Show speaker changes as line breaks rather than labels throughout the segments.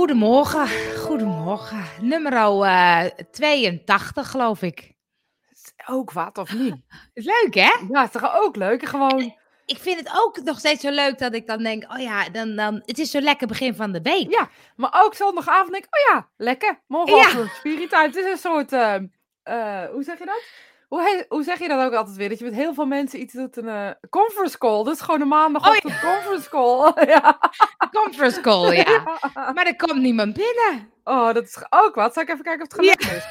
Goedemorgen, goedemorgen. Nummer eh 82 geloof ik.
Ook wat, of niet?
Is leuk hè?
Ja, is toch ook leuk? Gewoon,
Ik vind het ook nog steeds zo leuk dat ik dan denk, oh ja, dan, dan, het is zo lekker begin van de week.
ja. Maar ook zondagavond denk ik, oh ja, lekker. Morgen
Ja.
Het is een soort, eh, eh, hoe zeg je dat? Hoe, he- hoe zeg je dat ook altijd weer? Dat je met heel veel mensen iets doet, een eh, conference call. Dat is gewoon een maandagochtend
Oh,
conference call. ja.
Conference call, ja. Maar er komt niemand binnen.
Oh, dat is ook wat. Zal ik even kijken of het gelukt is?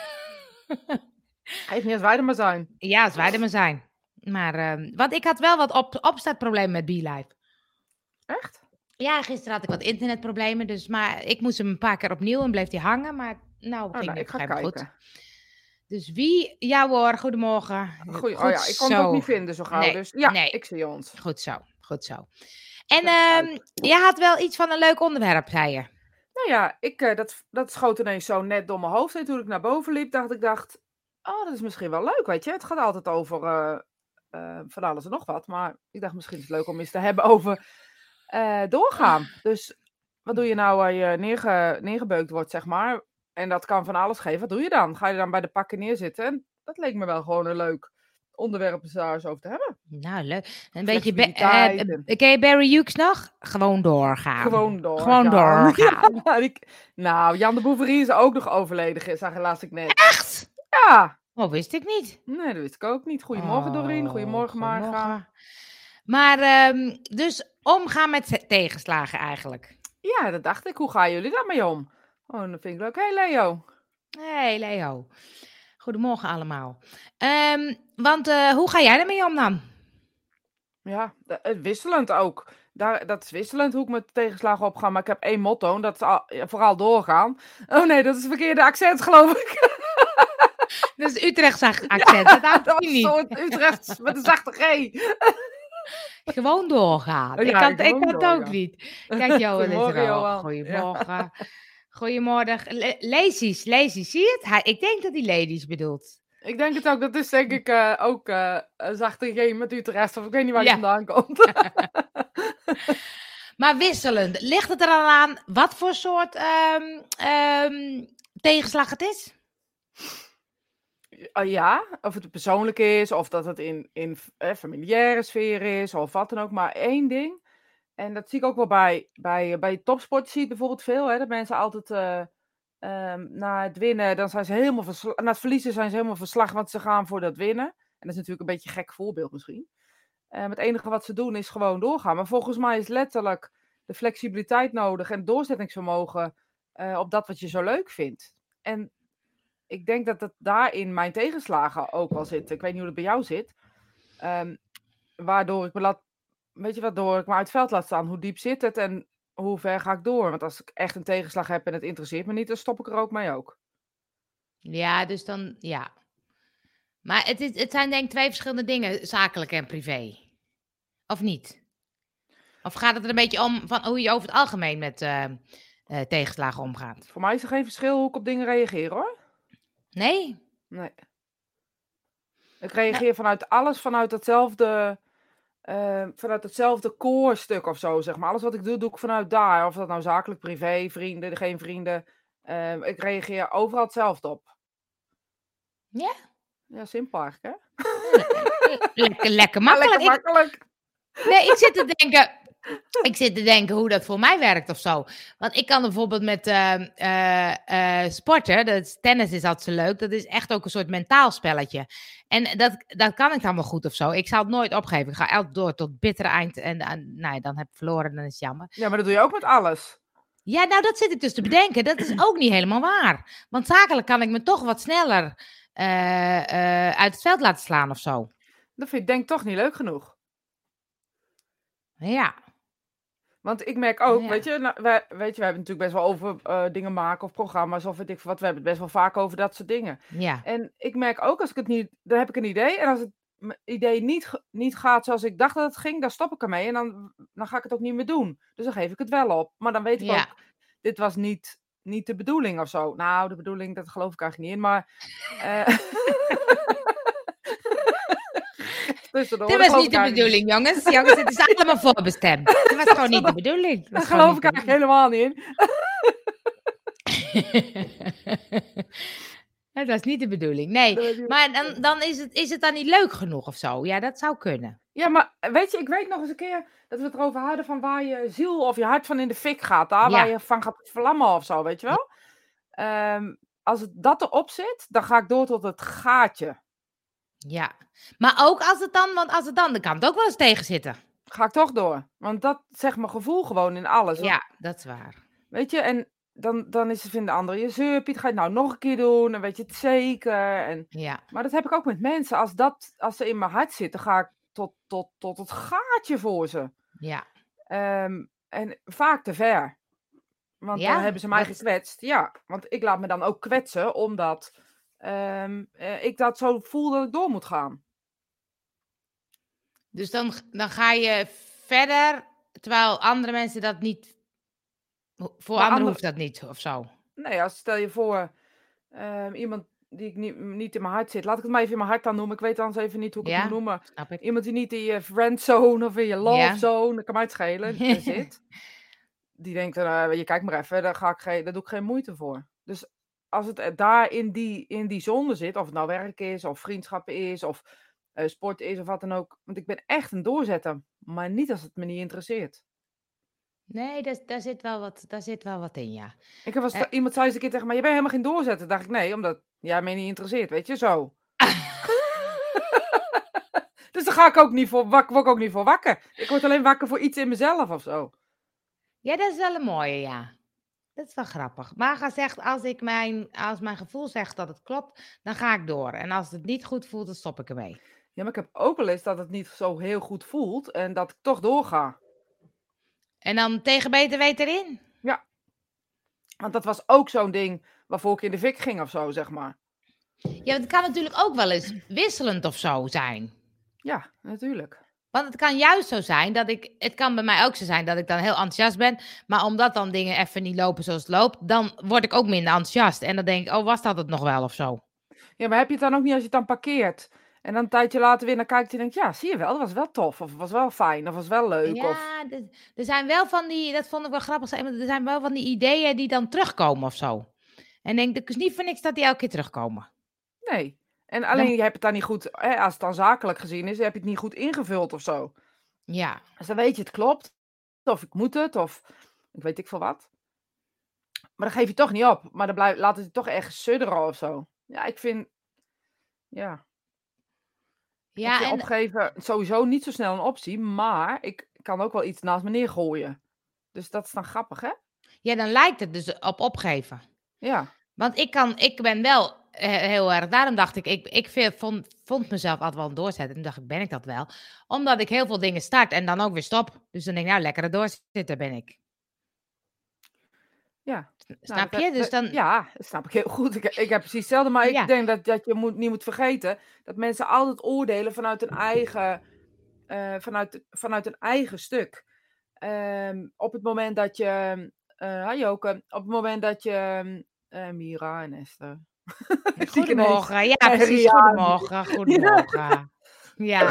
Geeft niet als wij er maar zijn.
Ja, als wij er maar zijn. Maar, ehm, want ik had wel wat op, opstartproblemen met BeLive.
Echt?
Ja, gisteren had ik wat internetproblemen, dus, maar ik moest hem een paar keer opnieuw en bleef hij hangen. Maar nou,
Oh,
ging
nou,
het
ik ga kijken.
goed. Dus wie? Ja hoor, goedemorgen.
Goeie,
Goed
oh ja, ik kon het ook niet vinden zo gauw.
Nee,
dus ja,
nee.
ik zie ons.
Goed zo, goed zo. En ehm jij had wel iets van een leuk onderwerp, zei je.
Nou ja, ik, eh, dat, dat schoot ineens zo net door mijn hoofd heen. Toen ik naar boven liep, dacht ik, dacht, oh, dat is misschien wel leuk, weet je. Het gaat altijd over eh, van alles en nog wat. Maar ik dacht, misschien is het leuk om eens te hebben over doorgaan. Dus wat doe je nou als je neerge, neergebeukt wordt, zeg maar. En dat kan van alles geven. Wat doe je dan? Ga je dan bij de pakken neerzitten? En dat leek me wel gewoon een leuk onderwerp om daar eens over te hebben.
Nou, leuk. Een beetje. Eh, ken je Barry Hughes nog? Gewoon doorgaan.
Gewoon door.
Gewoon doorgaan.
nou, Jan de Boeverie is ook nog overleden, zag je laatst ik net.
Echt?
Ja,
Oh, wist ik niet.
Nee, dat wist ik ook niet. Goedemorgen Doreen,
Oh,
goedemorgen Marga.
Maar, ehm, dus omgaan met te- tegenslagen eigenlijk.
Ja, dat dacht ik. Hoe gaan jullie daarmee om? Oh, dat vind ik leuk. Hey Leo.
Hey Leo. Goedemorgen allemaal. Ehm, want eh, hoe ga jij ermee om dan?
Ja, eh, wisselend ook. Daar, dat is wisselend hoe ik met tegenslagen opga. Maar ik heb één motto en dat is al- ja, vooral doorgaan. Oh nee, dat is het verkeerde accent geloof ik.
Dat is Utrechtse ac- accent. dat houdt
dat is
niet.
Utrechts met een zachte G.
Gewoon doorgaan. Ik
ja,
kan, het- ik kan het ook niet. Kijk, Johan is er al. Goedemorgen. Goedemorgen. Le- Ladies, ladies, zie je het? Hij, ik denk dat hij ladies bedoelt.
Ik denk het ook. Dat is denk ik eh, ook eh, een zachte G met Utrecht. Of ik weet niet waar
Ja.
die vandaan komt.
Maar wisselend. Ligt het er al aan wat voor soort ehm, ehm, tegenslag het is?
Ah, ja, of het persoonlijk is, of dat het in, in eh, familiaire sfeer is, of wat dan ook. Maar één ding, en dat zie ik ook wel bij, bij, bij topsport, zie je bijvoorbeeld veel, hè, dat mensen altijd eh, ehm, na het winnen, dan zijn ze helemaal na het verliezen zijn ze helemaal verslag, want ze gaan voor dat winnen. En dat is natuurlijk een beetje een gek voorbeeld misschien. Ehm, het enige wat ze doen is gewoon doorgaan. Maar volgens mij is letterlijk de flexibiliteit nodig en doorzettingsvermogen eh, op dat wat je zo leuk vindt. En ik denk dat het daarin mijn tegenslagen ook wel zitten. Ik weet niet hoe het bij jou zit. Ehm, waardoor ik me laat, weet je, waardoor ik me uit het veld laat staan. Hoe diep zit het en hoe ver ga ik door? Want als ik echt een tegenslag heb en het interesseert me niet, dan stop ik er ook mee ook.
Ja, dus dan, ja. Maar het, is, het zijn denk ik twee verschillende dingen, zakelijk en privé. Of niet? Of gaat het er een beetje om van hoe je over het algemeen met eh, eh, tegenslagen omgaat?
Voor mij is er geen verschil hoe ik op dingen reageer hoor.
Nee?
Nee. Ik reageer vanuit alles vanuit hetzelfde, eh, vanuit hetzelfde core-stuk of zo, zeg maar. Alles wat ik doe, doe ik vanuit daar. Of dat nou zakelijk, privé, vrienden, geen vrienden. Eh, ik reageer overal hetzelfde op.
Ja?
Ja, simpel eigenlijk, hè?
Lekker, lekker
Ja,
makkelijk.
lekker
Ik-
makkelijk.
Nee, ik zit te denken. Ik zit te denken hoe dat voor mij werkt of zo. Want ik kan bijvoorbeeld met ehm, eh, eh, sporten, dat is, tennis is altijd zo leuk, dat is echt ook een soort mentaal spelletje. En dat, dat kan ik dan wel goed of zo. Ik zal het nooit opgeven. Ik ga altijd door tot het bittere eind. En, en nou, ja, dan heb ik verloren, dan is het jammer.
Ja, maar dat doe je ook met alles.
Ja, nou, dat zit ik dus te bedenken. Dat is ook niet helemaal waar. Want zakelijk kan ik me toch wat sneller eh, uit het veld laten slaan of zo.
Dat vind ik denk ik toch niet leuk genoeg.
Ja.
Want ik merk ook,
Ja.
weet, je, nou, wij, weet je, we hebben het natuurlijk best wel over eh, dingen maken of programma's of weet ik wat. We hebben het best wel vaak over dat soort dingen.
Ja.
En ik merk ook als ik het niet, dan heb ik een idee. En als het idee niet, niet gaat zoals ik dacht dat het ging, dan stop ik ermee. En dan, dan ga ik het ook niet meer doen. Dus dan geef ik het wel op. Maar dan weet ik
Ja.
ook, dit was niet, niet de bedoeling of zo. Nou, de bedoeling, dat geloof ik eigenlijk niet in. Maar. eh tussendoor,
Dit
dat
was niet de bedoeling, jongens. Jongens, het is allemaal voorbestemd. Dit was gewoon niet de bedoeling. Dat
geloof ik eigenlijk helemaal niet in.
dat is niet de bedoeling. Nee,
Dat
maar dan, dan is, het, is het dan niet leuk genoeg of zo? Ja, dat zou kunnen.
Ja, maar weet je, ik weet nog eens een keer dat we het erover hadden van waar je ziel of je hart van in de fik gaat. Daar waar je van gaat vlammen of zo, weet je wel? Ehm, als het, dat erop zit, dan ga ik door tot het gaatje.
Ja. Maar ook als het dan, want als het dan, dan kan het ook wel eens tegen zitten.
Ga ik toch door. Want dat zegt mijn gevoel gewoon in alles.
Ja, dat is waar.
Weet je, en dan, dan is, vinden anderen je zeur. Piet, ga je het nou nog een keer doen? Dan weet je het zeker. En,
Ja,
maar dat heb ik ook met mensen. Als, dat, als ze in mijn hart zitten, ga ik tot, tot, tot het gaatje voor ze.
ja.
Ehm, en vaak te ver. Want
Ja,
dan hebben ze mij
dat-
gekwetst. Ja, want ik laat me dan ook kwetsen, omdat ehm, eh, ik dat zo voel dat ik door moet gaan.
Dus dan, dan ga je verder, terwijl andere mensen dat niet... Voor anderen
andere-
hoeft dat niet, of zo.
Nee, als stel je voor ehm, iemand die ik niet, niet in mijn hart zit. Laat ik het maar even in mijn hart dan noemen. Ik weet anders even niet hoe ik
Ja.
het moet noemen.
Ik.
Iemand die niet in je friendzone of in je love
Ja.
zone, dat kan mij het schelen, zit. Die denkt, eh, je kijkt maar even, daar, ga ik geen, daar doe ik geen moeite voor. Dus als het er daar in die, in die zone zit, of het nou werk is, of vriendschap is, of eh, sport is, of wat dan ook. Want ik ben echt een doorzetter, maar niet als het me niet interesseert.
Nee, daar, daar, zit wel wat, daar zit wel wat in, ja.
Ik heb eens-
Eh.
iemand zei eens een keer tegen mij, je bent helemaal geen doorzetter. dacht ik, nee, omdat jij mij niet interesseert, weet je, zo. dus daar ga ik ook niet voor, wak, word ik ook niet voor wakker. Ik word alleen wakker voor iets in mezelf of zo.
Ja, dat is wel een mooie, ja. Dat is wel grappig. Maga zegt, als, ik mijn, als mijn gevoel zegt dat het klopt, dan ga ik door. En als het niet goed voelt, dan stop ik ermee.
Ja, maar ik heb ook wel eens dat het niet zo heel goed voelt en dat ik toch doorga.
En dan tegen beter weten erin.
Want dat was ook zo'n ding waarvoor ik in de fik ging of zo, zeg maar.
Ja, het kan natuurlijk ook wel eens wisselend of zo zijn.
Ja, natuurlijk.
Want het kan juist zo zijn dat ik, het kan bij mij ook zo zijn dat ik dan heel enthousiast ben, maar omdat dan dingen even niet lopen zoals het loopt, dan word ik ook minder enthousiast. En dan denk ik, oh, was dat het nog wel of zo?
Ja, maar heb je het dan ook niet als je het dan parkeert? En dan een tijdje later weer naar kijkt en denkt, ja, zie je wel, dat was wel tof. Of het was wel fijn, of was wel leuk. Of...
Ja, er, er zijn wel van die, dat vond ik wel grappig, er zijn wel van die ideeën die dan terugkomen of zo. En ik denk, het is niet voor niks dat die elke keer terugkomen.
Nee. En alleen je hebt het dan niet goed, hè, als het dan zakelijk gezien is, heb je het niet goed ingevuld of zo.
Ja,
Dus dan weet je, het klopt. Of ik moet het, of ik weet ik veel wat. Maar dan geef je toch niet op. Maar dan blijf, laat het je toch ergens sudderen of zo. Ja, ik vind, ja,
ja
vind
en,
opgeven sowieso niet zo snel een optie. Maar ik kan ook wel iets naast me neergooien. Dus dat is dan grappig, hè?
ja, dan lijkt het dus op opgeven.
Ja.
Want ik, kan, ik ben wel heel erg, daarom dacht ik, ik, ik vond, vond mezelf altijd wel een doorzetter. En dacht ik, ben ik dat wel? Omdat ik heel veel dingen start en dan ook weer stop. Dus dan denk ik, nou, lekkere doorzitter ben ik.
Ja.
Snap
Nou, dat-
je? Dus
dat-
dan,
Ja, dat snap ik heel goed. Ik, ik heb precies hetzelfde. Maar ik
Ja.
denk dat, dat je moet, niet moet vergeten dat mensen altijd oordelen vanuit een eigen, eh, vanuit, vanuit een eigen stuk. Ehm, op het moment dat je. hi Joke. Op het moment dat je. eh, Mira en Esther.
Goedemorgen. Ja, precies, goedemorgen, goedemorgen. Ja,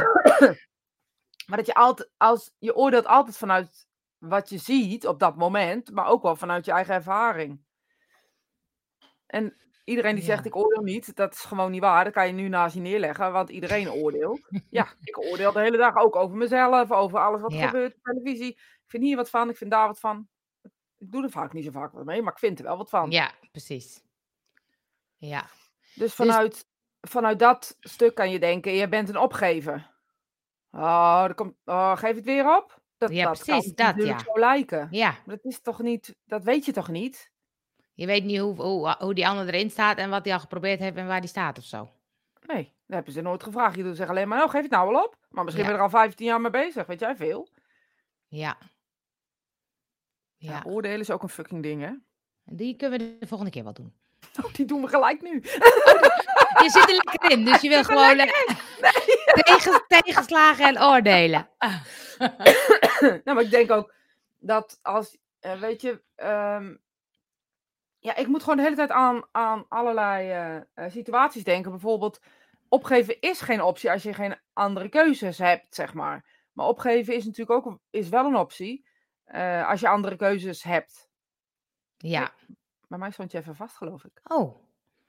Maar dat je altijd. Als, je oordeelt altijd vanuit wat je ziet op dat moment. Maar ook wel vanuit je eigen ervaring. En iedereen die zegt
Ja.
ik oordeel niet, dat is gewoon niet waar. Dat kan je nu naast je neerleggen, want iedereen oordeelt. Ja, ik oordeel de hele dag ook over mezelf, over alles wat er
Ja.
gebeurt op televisie. Ik vind hier wat van, ik vind daar wat van. Ik doe er vaak niet zo vaak wat mee, maar ik vind er wel wat van.
ja, precies. Ja,
Dus vanuit, vanuit dat stuk kan je denken, je bent een opgever. Oh, er komt, oh geef het weer op? Dat,
Ja,
dat
precies,
kan
dat, ja.
zo lijken.
ja.
Maar dat is toch niet, dat weet je toch niet?
Je weet niet hoe, hoe, hoe die ander erin staat en wat hij al geprobeerd heeft en waar die staat of zo.
Nee, dat hebben ze nooit gevraagd. Je doet zeggen alleen maar, oh, geef het nou wel op. Maar misschien
Ja.
ben je er al 15 jaar mee bezig, weet jij veel?
Ja.
Ja.
Ja,
oordelen is ook een fucking ding, hè?
die kunnen we de volgende keer wel doen.
Oh, die doen we gelijk nu.
Je zit er lekker in, dus je wil gewoon tegen, tegenslagen en oordelen.
Nou, maar ik denk ook dat als, eh, weet je, ehm, ja, ik moet gewoon de hele tijd aan, aan allerlei eh, eh, situaties denken. Bijvoorbeeld, opgeven is geen optie als je geen andere keuzes hebt, zeg maar. Maar opgeven is natuurlijk ook is wel een optie als je andere keuzes hebt.
Ja,
bij mij stond je even vast, geloof ik.
Oh,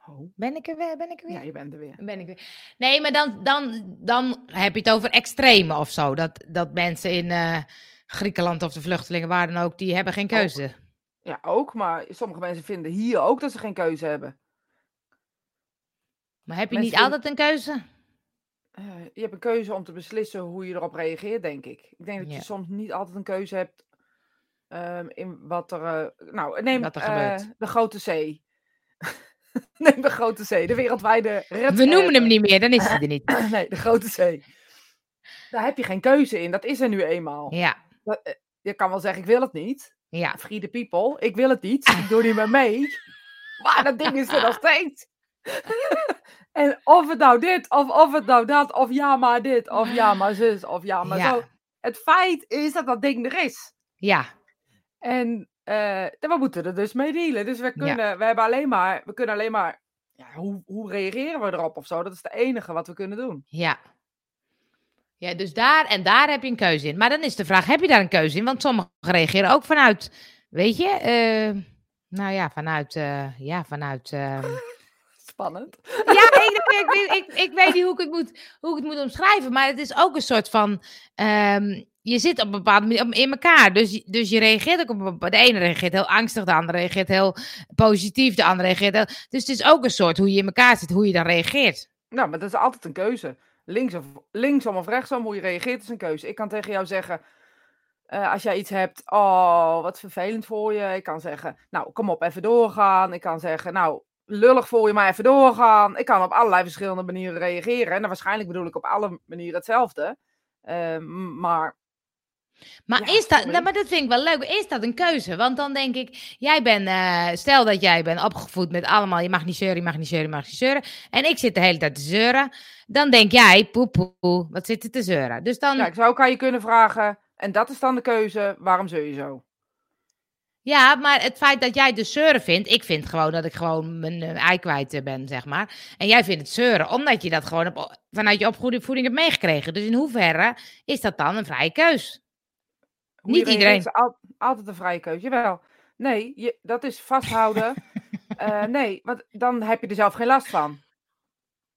Oh.
ben ik er weer? Ben ik er weer?
Ja, je bent er weer.
Ben ik weer. Nee, maar dan, dan, dan heb je het over extreme of zo. Dat, dat mensen in eh, Griekenland of de vluchtelingen, waar dan ook, die hebben geen keuze.
Ja, ook. Maar sommige mensen vinden hier ook dat ze geen keuze hebben.
Maar heb je
Mensen
niet altijd een keuze?
Eh, je hebt een keuze om te beslissen hoe je erop reageert, denk ik. Ik denk dat
Ja.
je soms niet altijd een keuze hebt ehm, in wat er... eh, nou, neem
er
eh, de Grote Zee. neem de Grote Zee, de wereldwijde red...
We noemen hem niet meer, dan is hij er niet.
nee, de Grote Zee. Daar heb je geen keuze in. Dat is er nu eenmaal.
Ja,
eh, Je kan wel zeggen, ik wil het niet.
ja.
Free the people. Ik wil het niet. Ik doe niet meer mee. Maar dat ding is er nog steeds. en of het nou dit, of of het nou dat, of ja maar dit, of ja maar zus, of ja maar
Ja.
zo. Het feit is dat dat ding er is.
Ja,
En eh, we moeten er dus mee dealen. Dus we kunnen, we hebben alleen maar, we kunnen alleen maar, ja, hoe, hoe reageren we erop of zo? Dat is het enige wat we kunnen doen.
ja. Ja, dus daar en daar heb je een keuze in. Maar dan is de vraag, heb je daar een keuze in? Want sommigen reageren ook vanuit, weet je, eh, nou ja, vanuit, eh, ja, vanuit... ehm,
Spannend.
Ja, ik, ik, ik, ik, ik weet niet hoe ik, het moet, hoe ik het moet omschrijven, maar het is ook een soort van. ehm, je zit op een bepaalde manier in elkaar. Dus, dus je reageert ook op een bepaalde. De ene reageert heel angstig, de andere reageert heel positief, de andere reageert heel. Dus het is ook een soort hoe je in elkaar zit, hoe je dan reageert.
Nou, maar dat is altijd een keuze. Links of, linksom of rechtsom, hoe je reageert is een keuze. Ik kan tegen jou zeggen, eh, als jij iets hebt, oh, wat vervelend voor je. Ik kan zeggen, nou, kom op, even doorgaan. Ik kan zeggen, nou, lullig voor je, maar even doorgaan. Ik kan op allerlei verschillende manieren reageren. En dan waarschijnlijk bedoel ik op alle manieren hetzelfde. Eh, maar
Maar,
Ja,
is dat, nou, maar dat vind ik wel leuk. Is dat een keuze? Want dan denk ik, jij bent, eh, stel dat jij bent opgevoed met allemaal, je mag niet zeuren, je mag niet zeuren, je mag niet zeuren. En ik zit de hele tijd te zeuren. Dan denk jij, poe, poe, poe, wat zit er te zeuren? Dus dan,
ja, ik zou ook aan je kunnen vragen, en dat is dan de keuze, waarom zul je zo?
Ja, maar het feit dat jij dus zeuren vindt, ik vind gewoon dat ik gewoon mijn eh, ei kwijt eh, ben, zeg maar. En jij vindt het zeuren, omdat je dat gewoon op, vanuit je opvoeding hebt meegekregen. Dus in hoeverre is dat dan een vrije keus? Niet iedereen.
is al- altijd een vrije keuze. Jawel. Nee, je, dat is vasthouden. Eh, nee, want dan heb je er zelf geen last van.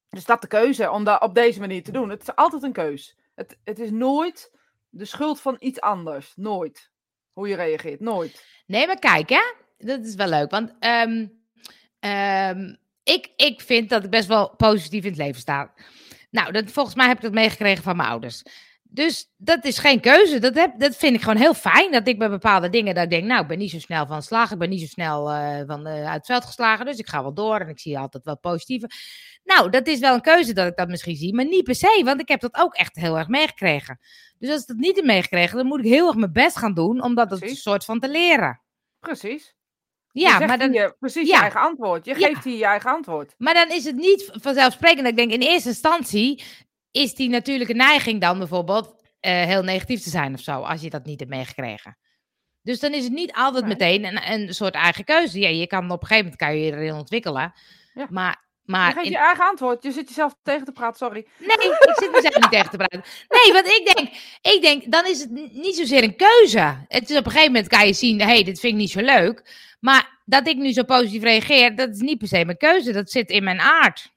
Dus dat de keuze om dat op deze manier te doen. Het is altijd een keus. Het, het is nooit de schuld van iets anders. Nooit. Hoe je reageert. Nooit.
Nee, maar kijk, hè? Dat is wel leuk, want ehm, ehm, ik, ik vind dat ik best wel positief in het leven sta. Nou, dat, volgens mij heb ik dat meegekregen van mijn ouders. Dus dat is geen keuze. Dat, heb, dat vind ik gewoon heel fijn. Dat ik bij bepaalde dingen dat ik denk, nou, ik ben niet zo snel van slag. Ik ben niet zo snel eh, van, eh, uit het veld geslagen. Dus ik ga wel door en ik zie altijd wel positieve. Nou, dat is wel een keuze dat ik dat misschien zie. Maar niet per se, want ik heb dat ook echt heel erg meegekregen. Dus als ik dat niet heb meegekregen, dan moet ik heel erg mijn best gaan doen. Om dat een soort van te leren.
Precies.
Ja, maar dan,
precies
ja.
je eigen antwoord. Je
Ja.
geeft hier je eigen antwoord.
maar dan is het niet vanzelfsprekend ik denk, in eerste instantie is die natuurlijke neiging dan bijvoorbeeld eh, heel negatief te zijn of zo, als je dat niet hebt meegekregen. Dus dan is het niet altijd
Nee.
meteen een, een soort eigen keuze. Ja, je kan op een gegeven moment kan je je erin ontwikkelen.
Ja.
Maar,
Je
maar
geeft
in-
je eigen antwoord. Je zit jezelf tegen te praten, sorry.
Nee, ik zit mezelf niet tegen te praten. Nee, want ik denk, ik denk, dan is het niet zozeer een keuze. Het is op een gegeven moment kan je zien, hé, hey, dit vind ik niet zo leuk. Maar dat ik nu zo positief reageer, dat is niet per se mijn keuze. Dat zit in mijn aard.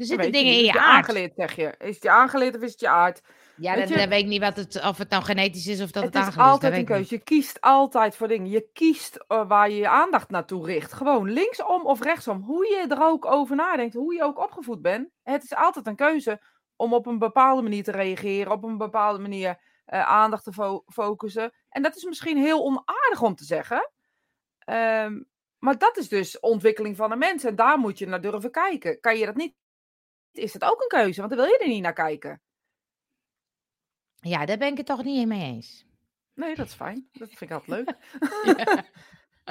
Er zitten
je
dingen in je
het
aard.
aangeleerd, zeg je. Is het je aangeleerd of is het je aard?
Ja,
Weet
dan,
je-
dan weet ik niet wat het, of het nou genetisch is of dat het,
het is
aangeleerd is.
altijd een keuze. Je kiest altijd voor dingen. Je kiest eh, waar je je aandacht naartoe richt. Gewoon linksom of rechtsom. Hoe je er ook over nadenkt. Hoe je ook opgevoed bent. Het is altijd een keuze om op een bepaalde manier te reageren. Op een bepaalde manier eh, aandacht te fo- focussen. En dat is misschien heel onaardig om te zeggen. Ehm, maar dat is dus ontwikkeling van een mens. En daar moet je naar durven kijken. Kan je dat niet? Is dat ook een keuze? Want dan wil je er niet naar kijken.
Ja, daar ben ik het toch niet mee eens.
Nee, dat is fijn. Dat vind ik altijd leuk.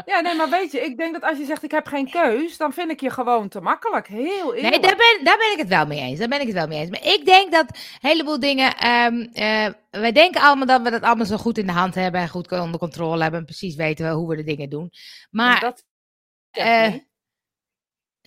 Ja, nee, maar weet je, ik denk dat als je zegt ik heb geen keus, dan vind ik je gewoon te makkelijk. Heel eerlijk.
Nee, daar ben, daar ben ik het wel mee eens. Daar ben ik het wel mee eens. Maar ik denk dat een heleboel dingen. eh, wij denken allemaal dat we dat allemaal zo goed in de hand hebben. En goed onder controle hebben. En precies weten we hoe we de dingen doen. Maar
dat
eh,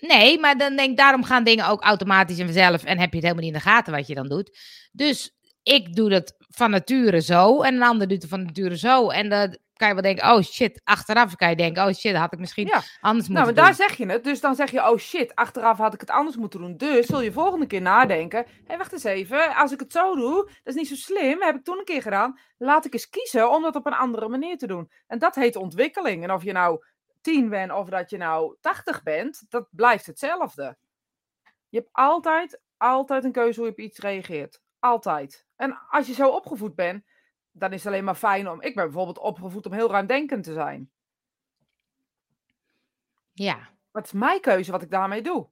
nee, maar dan denk ik, daarom gaan dingen ook automatisch en vanzelf. En heb je het helemaal niet in de gaten wat je dan doet. Dus ik doe dat van nature zo. En een ander doet het van nature zo. En dat kan je wel denken, oh shit, achteraf kan je denken, oh shit, had ik misschien
Ja.
anders
Nou,
moeten
maar daar
doen.
zeg je het. Dus dan zeg je, oh shit, achteraf had ik het anders moeten doen. Dus zul je volgende keer nadenken. Hé, wacht eens even. Als ik het zo doe, dat is niet zo slim. Heb ik toen een keer gedaan. Laat ik eens kiezen om dat op een andere manier te doen. En dat heet ontwikkeling. En of je nou 10 bent of dat je nou 80 bent, dat blijft hetzelfde. Je hebt altijd, altijd een keuze hoe je op iets reageert. Altijd. En als je zo opgevoed bent, dan is het alleen maar fijn om... Ik ben bijvoorbeeld opgevoed om heel ruimdenkend te zijn.
Ja.
Het is mijn keuze wat ik daarmee doe.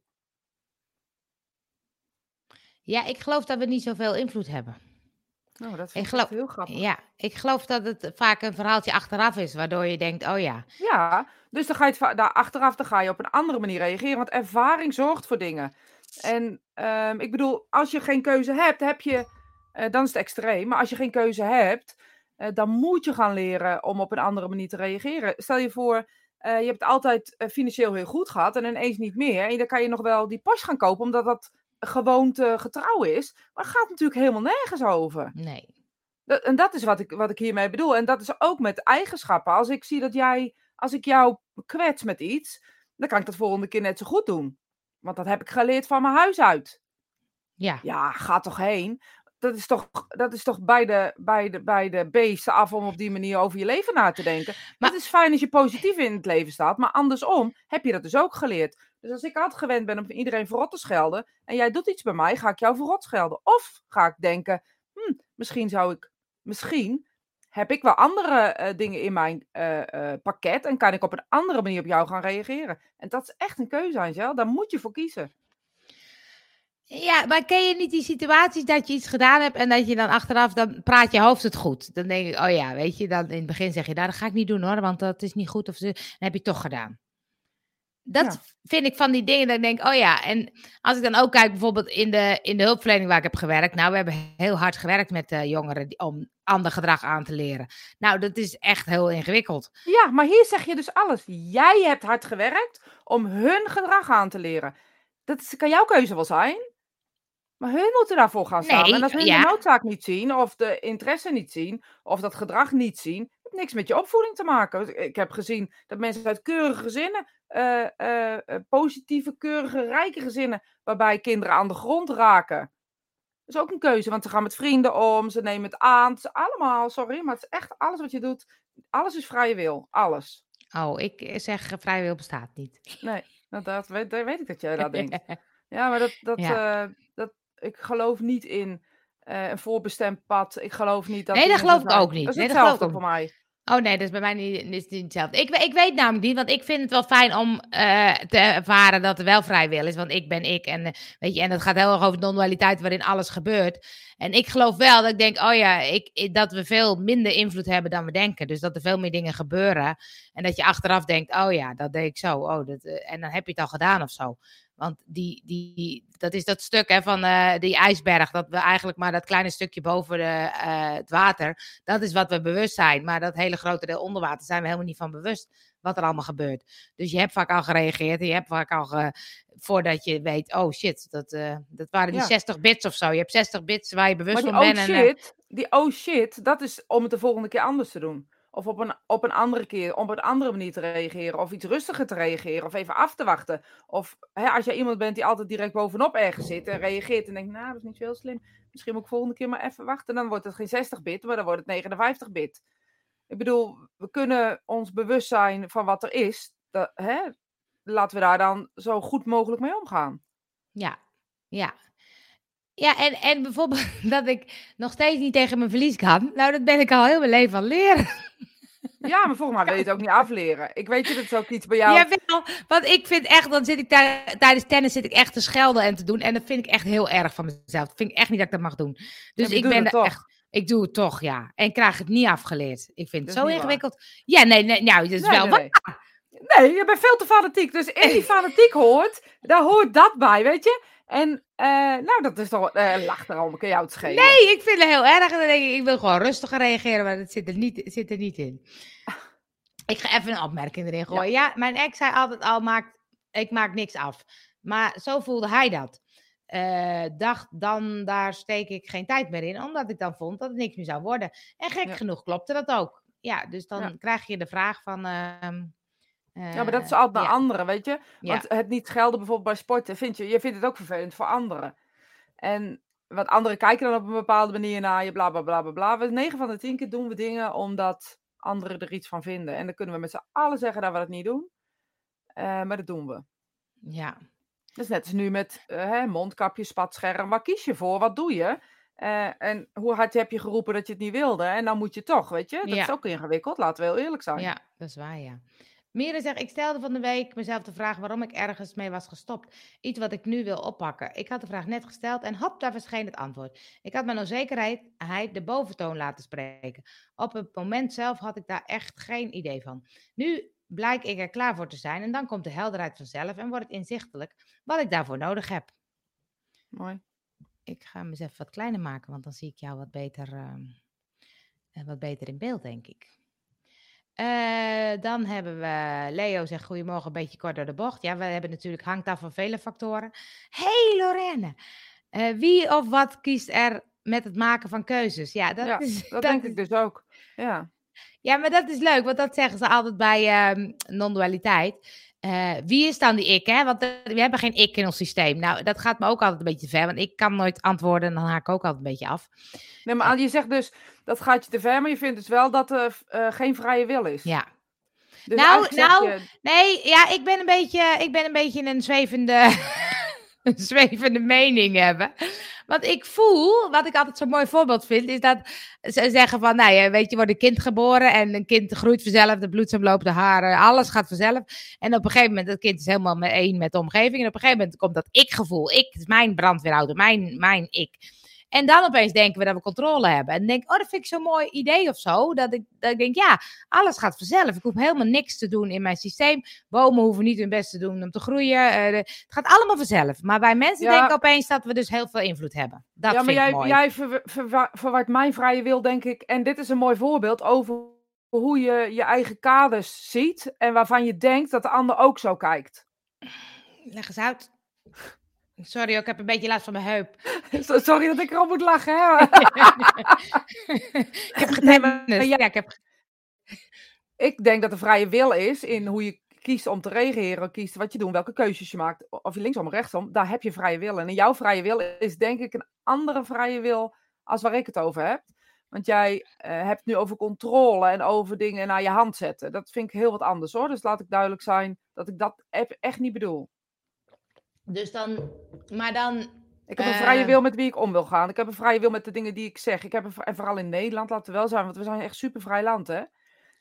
ja, ik geloof dat we niet zoveel invloed hebben.
Nou, dat
Ik
vind ik
geloof-
heel grappig.
Ja, ik geloof dat het vaak een verhaaltje achteraf is, waardoor je denkt, oh ja,
Ja, dus dan ga je het daar achteraf dan ga je op een andere manier reageren. Want ervaring zorgt voor dingen. En ehm, ik bedoel, als je geen keuze hebt, heb je, eh, dan is het extreem. Maar als je geen keuze hebt, eh, dan moet je gaan leren om op een andere manier te reageren. Stel je voor, eh, je hebt het altijd financieel heel goed gehad en ineens niet meer. En dan kan je nog wel die Porsche gaan kopen, omdat dat gewoonte getrouw is. Maar het gaat natuurlijk helemaal nergens over.
nee.
Dat- en dat is wat ik, wat ik hiermee bedoel. En dat is ook met eigenschappen. Als ik zie dat jij, als ik jou kwets met iets, dan kan ik dat volgende keer net zo goed doen. Want dat heb ik geleerd van mijn huis uit.
Ja,
Ja, ga toch heen. Dat is toch, dat is toch bij, de, bij, de, bij de beesten af om op die manier over je leven na te denken. Maar het is fijn als je positief in het leven staat. Maar andersom heb je dat dus ook geleerd. Dus als ik altijd gewend ben om iedereen verrot te schelden. En jij doet iets bij mij, ga ik jou verrot schelden. Of ga ik denken, hm, misschien zou ik, misschien heb ik wel andere eh, dingen in mijn eh, eh, pakket. En kan ik op een andere manier op jou gaan reageren. En dat is echt een keuze, Angel. Daar moet je voor kiezen.
Ja, maar ken je niet die situaties dat je iets gedaan hebt en dat je dan achteraf, dan praat je hoofd het goed. Dan denk ik, oh ja, weet je, dan in het begin zeg je, nou, dat ga ik niet doen hoor, want dat is niet goed. Of ze, dan heb je het toch gedaan. Dat
Ja.
vind ik van die dingen dat ik denk, oh ja. En als ik dan ook kijk bijvoorbeeld in de, in de hulpverlening waar ik heb gewerkt. Nou, we hebben heel hard gewerkt met eh, jongeren die- om ander gedrag aan te leren. Nou, dat is echt heel ingewikkeld.
Ja, maar hier zeg je dus alles. Jij hebt hard gewerkt om hun gedrag aan te leren. Dat kan jouw keuze wel zijn. Maar hun moeten daarvoor gaan staan.
Nee,
en als hun
ja.
de noodzaak niet zien, of de interesse niet zien, of dat gedrag niet zien, heeft niks met je opvoeding te maken. Ik heb gezien dat mensen uit keurige gezinnen, eh, eh, eh, positieve, keurige, rijke gezinnen, waarbij kinderen aan de grond raken. Dat is ook een keuze, want ze gaan met vrienden om, ze nemen het aan. Het is allemaal, sorry, maar het is echt alles wat je doet. Alles is vrije wil. Alles.
Oh, ik zeg, vrije wil bestaat niet.
Nee, nou, dat weet, dat weet ik dat jij dat denkt. Ja, maar dat, dat,
Ja.
dat, ik geloof niet in eh, een voorbestemd pad. Ik geloof niet dat.
Nee, dat geloof ik ook niet.
Dat is
Nee, dat geloof
voor mij.
Oh nee, dat is bij mij niet, is niet hetzelfde. Ik, ik weet namelijk niet, want ik vind het wel fijn om eh, te ervaren dat er wel vrij wil is. Want ik ben ik en eh, weet je, en het gaat heel erg over non-dualiteit waarin alles gebeurt. En ik geloof wel dat ik denk, oh ja, ik, ik- dat we veel minder invloed hebben dan we denken. Dus dat er veel meer dingen gebeuren. En dat je achteraf denkt, oh ja, dat deed ik zo. Oh, dat, en dan heb je het al gedaan of zo. Want die, die, dat is dat stuk hè, van eh, die ijsberg, dat we eigenlijk maar dat kleine stukje boven de, eh, het water, dat is wat we bewust zijn. Maar dat hele grote deel onder water zijn we helemaal niet van bewust wat er allemaal gebeurt. Dus je hebt vaak al gereageerd en je hebt vaak al, ge- voordat je weet, oh shit, dat, eh, dat waren die
Ja.
60 bits of zo. Je hebt 60 bits waar je bewust
Maar die
van
oh
bent. en, eh,
shit, die oh shit, dat is om het de volgende keer anders te doen. Of op een, op een andere keer, op een andere manier te reageren. Of iets rustiger te reageren. Of even af te wachten. Of hè, als jij iemand bent die altijd direct bovenop ergens zit en reageert en denkt, nou, dat is niet zo heel slim. Misschien moet ik volgende keer maar even wachten. Dan wordt het geen 60 bit, maar dan wordt het 59 bit. Ik bedoel, we kunnen ons bewust zijn van wat er is. Dat, hè, laten we daar dan zo goed mogelijk mee omgaan.
Ja, ja. Ja, en, en bijvoorbeeld dat ik nog steeds niet tegen mijn verlies kan. Nou, dat ben ik al heel mijn leven aan het leren.
Ja, maar volgens mij wil je het ook niet afleren. Ik weet je, dat is ook iets bij jou.
Jawel, want ik vind echt, dan zit ik tijdens tennis zit ik echt te schelden en te doen. En dat vind ik echt heel erg van mezelf. Dat vind ik echt niet dat ik dat mag doen. Dus ik ben
het
er
toch?
echt, ik doe het toch, ja. En krijg het niet afgeleerd. Ik vind het zo
waar.
ingewikkeld. Ja, nee, nee, nou, dat is
Nee,
wel
nee. Nee, je bent veel te fanatiek. Dus in die fanatiek hoort, daar hoort dat bij, weet je? En, eh, nou, dat is toch, eh lach erom, kun jou het schelen.
Nee, ik vind het heel erg. En dan denk ik, ik wil gewoon rustiger reageren, maar dat zit er niet, zit er niet in. Ik ga even een opmerking erin gooien. Ja, mijn ex zei altijd al, maakt, ik maak niks af. Maar zo voelde hij dat. Eh, dacht dan, daar steek ik geen tijd meer in, omdat ik dan vond dat het niks meer zou worden. En gek
Ja.
genoeg klopte dat ook. ja, dus dan
Ja.
krijg je de vraag van... ehm,
Ja, maar dat is
eh,
altijd naar
ja,
anderen, weet je.
ja,
Want het niet gelden bijvoorbeeld bij sporten, vind je, je vindt het ook vervelend voor anderen. En wat anderen kijken dan op een bepaalde manier naar je, bla bla bla bla bla. We 9 van de 10 keer doen we dingen omdat anderen er iets van vinden. En dan kunnen we met z'n allen zeggen dat we dat niet doen. Eh, maar dat doen we.
ja.
Dat is net als nu met eh, hè, mondkapje, spatscherm. Waar kies je voor? Wat doe je? Eh, en hoe hard heb je geroepen dat je het niet wilde? En dan moet je toch, weet je? Dat
Ja.
is ook ingewikkeld, laten we heel eerlijk zijn.
Ja, dat is waar, ja. Mira zegt, ik stelde van de week mezelf de vraag waarom ik ergens mee was gestopt. Iets wat ik nu wil oppakken. Ik had de vraag net gesteld en hop, daar verscheen het antwoord. Ik had mijn onzekerheid hij de boventoon laten spreken. Op het moment zelf had ik daar echt geen idee van. Nu blijk ik er klaar voor te zijn en dan komt de helderheid vanzelf en wordt het inzichtelijk wat ik daarvoor nodig heb.
Mooi.
Ik ga even wat kleiner maken, want dan zie ik jou wat beter, eh, wat beter in beeld, denk ik. Eh, dan hebben we Leo zegt goedemorgen, een beetje kort door de bocht. Ja, we hebben natuurlijk hangt af van vele factoren. Hey Lorraine, eh, wie of wat kiest er met het maken van keuzes? Ja, dat,
Ja,
is,
Dat,
dat
denk
is-
ik dus ook. Ja.
ja, maar dat is leuk, want dat zeggen ze altijd bij ehm, non-dualiteit. Eh, wie is dan die ik? Hè? Want eh, we hebben geen ik in ons systeem. Nou, dat gaat me ook altijd een beetje te ver, want ik kan nooit antwoorden en dan haak ik ook altijd een beetje af.
Nee, maar je zegt dus, dat gaat je te ver, maar je vindt dus wel dat er eh, geen vrije wil is.
Ja.
Dus
Nou, nou,
je-
Nee, ja, ik ben een beetje, ik ben een beetje een zwevende, een zwevende mening hebben. Want ik voel, wat ik altijd zo'n mooi voorbeeld vind, is dat ze zeggen van, nou ja, weet je, wordt een kind geboren en een kind groeit vanzelf, de bloedsem loopt, de haren, alles gaat vanzelf. En op een gegeven moment, dat kind is helemaal één met de omgeving. En op een gegeven moment komt dat ik-gevoel, ik, is mijn brandweerauto, mijn, mijn ik. En dan opeens denken we dat we controle hebben. En denk oh, dat vind ik zo'n mooi idee of zo. Dat ik, dat ik denk, ja, alles gaat vanzelf. Ik hoef helemaal niks te doen in mijn systeem. Bomen hoeven niet hun best te doen om te groeien. Eh, het gaat allemaal vanzelf. Maar wij mensen
Ja.
denken opeens dat we dus heel veel invloed hebben. Dat
ja, maar jij,
mooi.
jij ver, verwa- verwart mijn vrije wil, denk ik. En dit is een mooi voorbeeld over hoe je je eigen kaders ziet. En waarvan je denkt dat de ander ook zo kijkt.
Leg eens uit. Sorry, ik heb een beetje last van mijn heup.
Sorry dat ik erop moet lachen. Hè?
ik heb getennis. ja, ik heb...
ik denk dat de vrije wil is in hoe je kiest om te reageren, kiest wat je doet, welke keuzes je maakt, of je linksom of rechtsom, daar heb je vrije wil. En in jouw vrije wil is denk ik een andere vrije wil als waar ik het over heb. Want jij eh, hebt nu over controle en over dingen naar je hand zetten. Dat vind ik heel wat anders hoor. Dus laat ik duidelijk zijn dat ik dat echt niet bedoel.
Dus dan... Maar dan...
Ik heb een vrije
Eh.
wil met wie ik om wil gaan. Ik heb een vrije wil met de dingen die ik zeg. Ik heb een, en vooral in Nederland, laten we wel zijn, want we zijn echt super vrij land hè.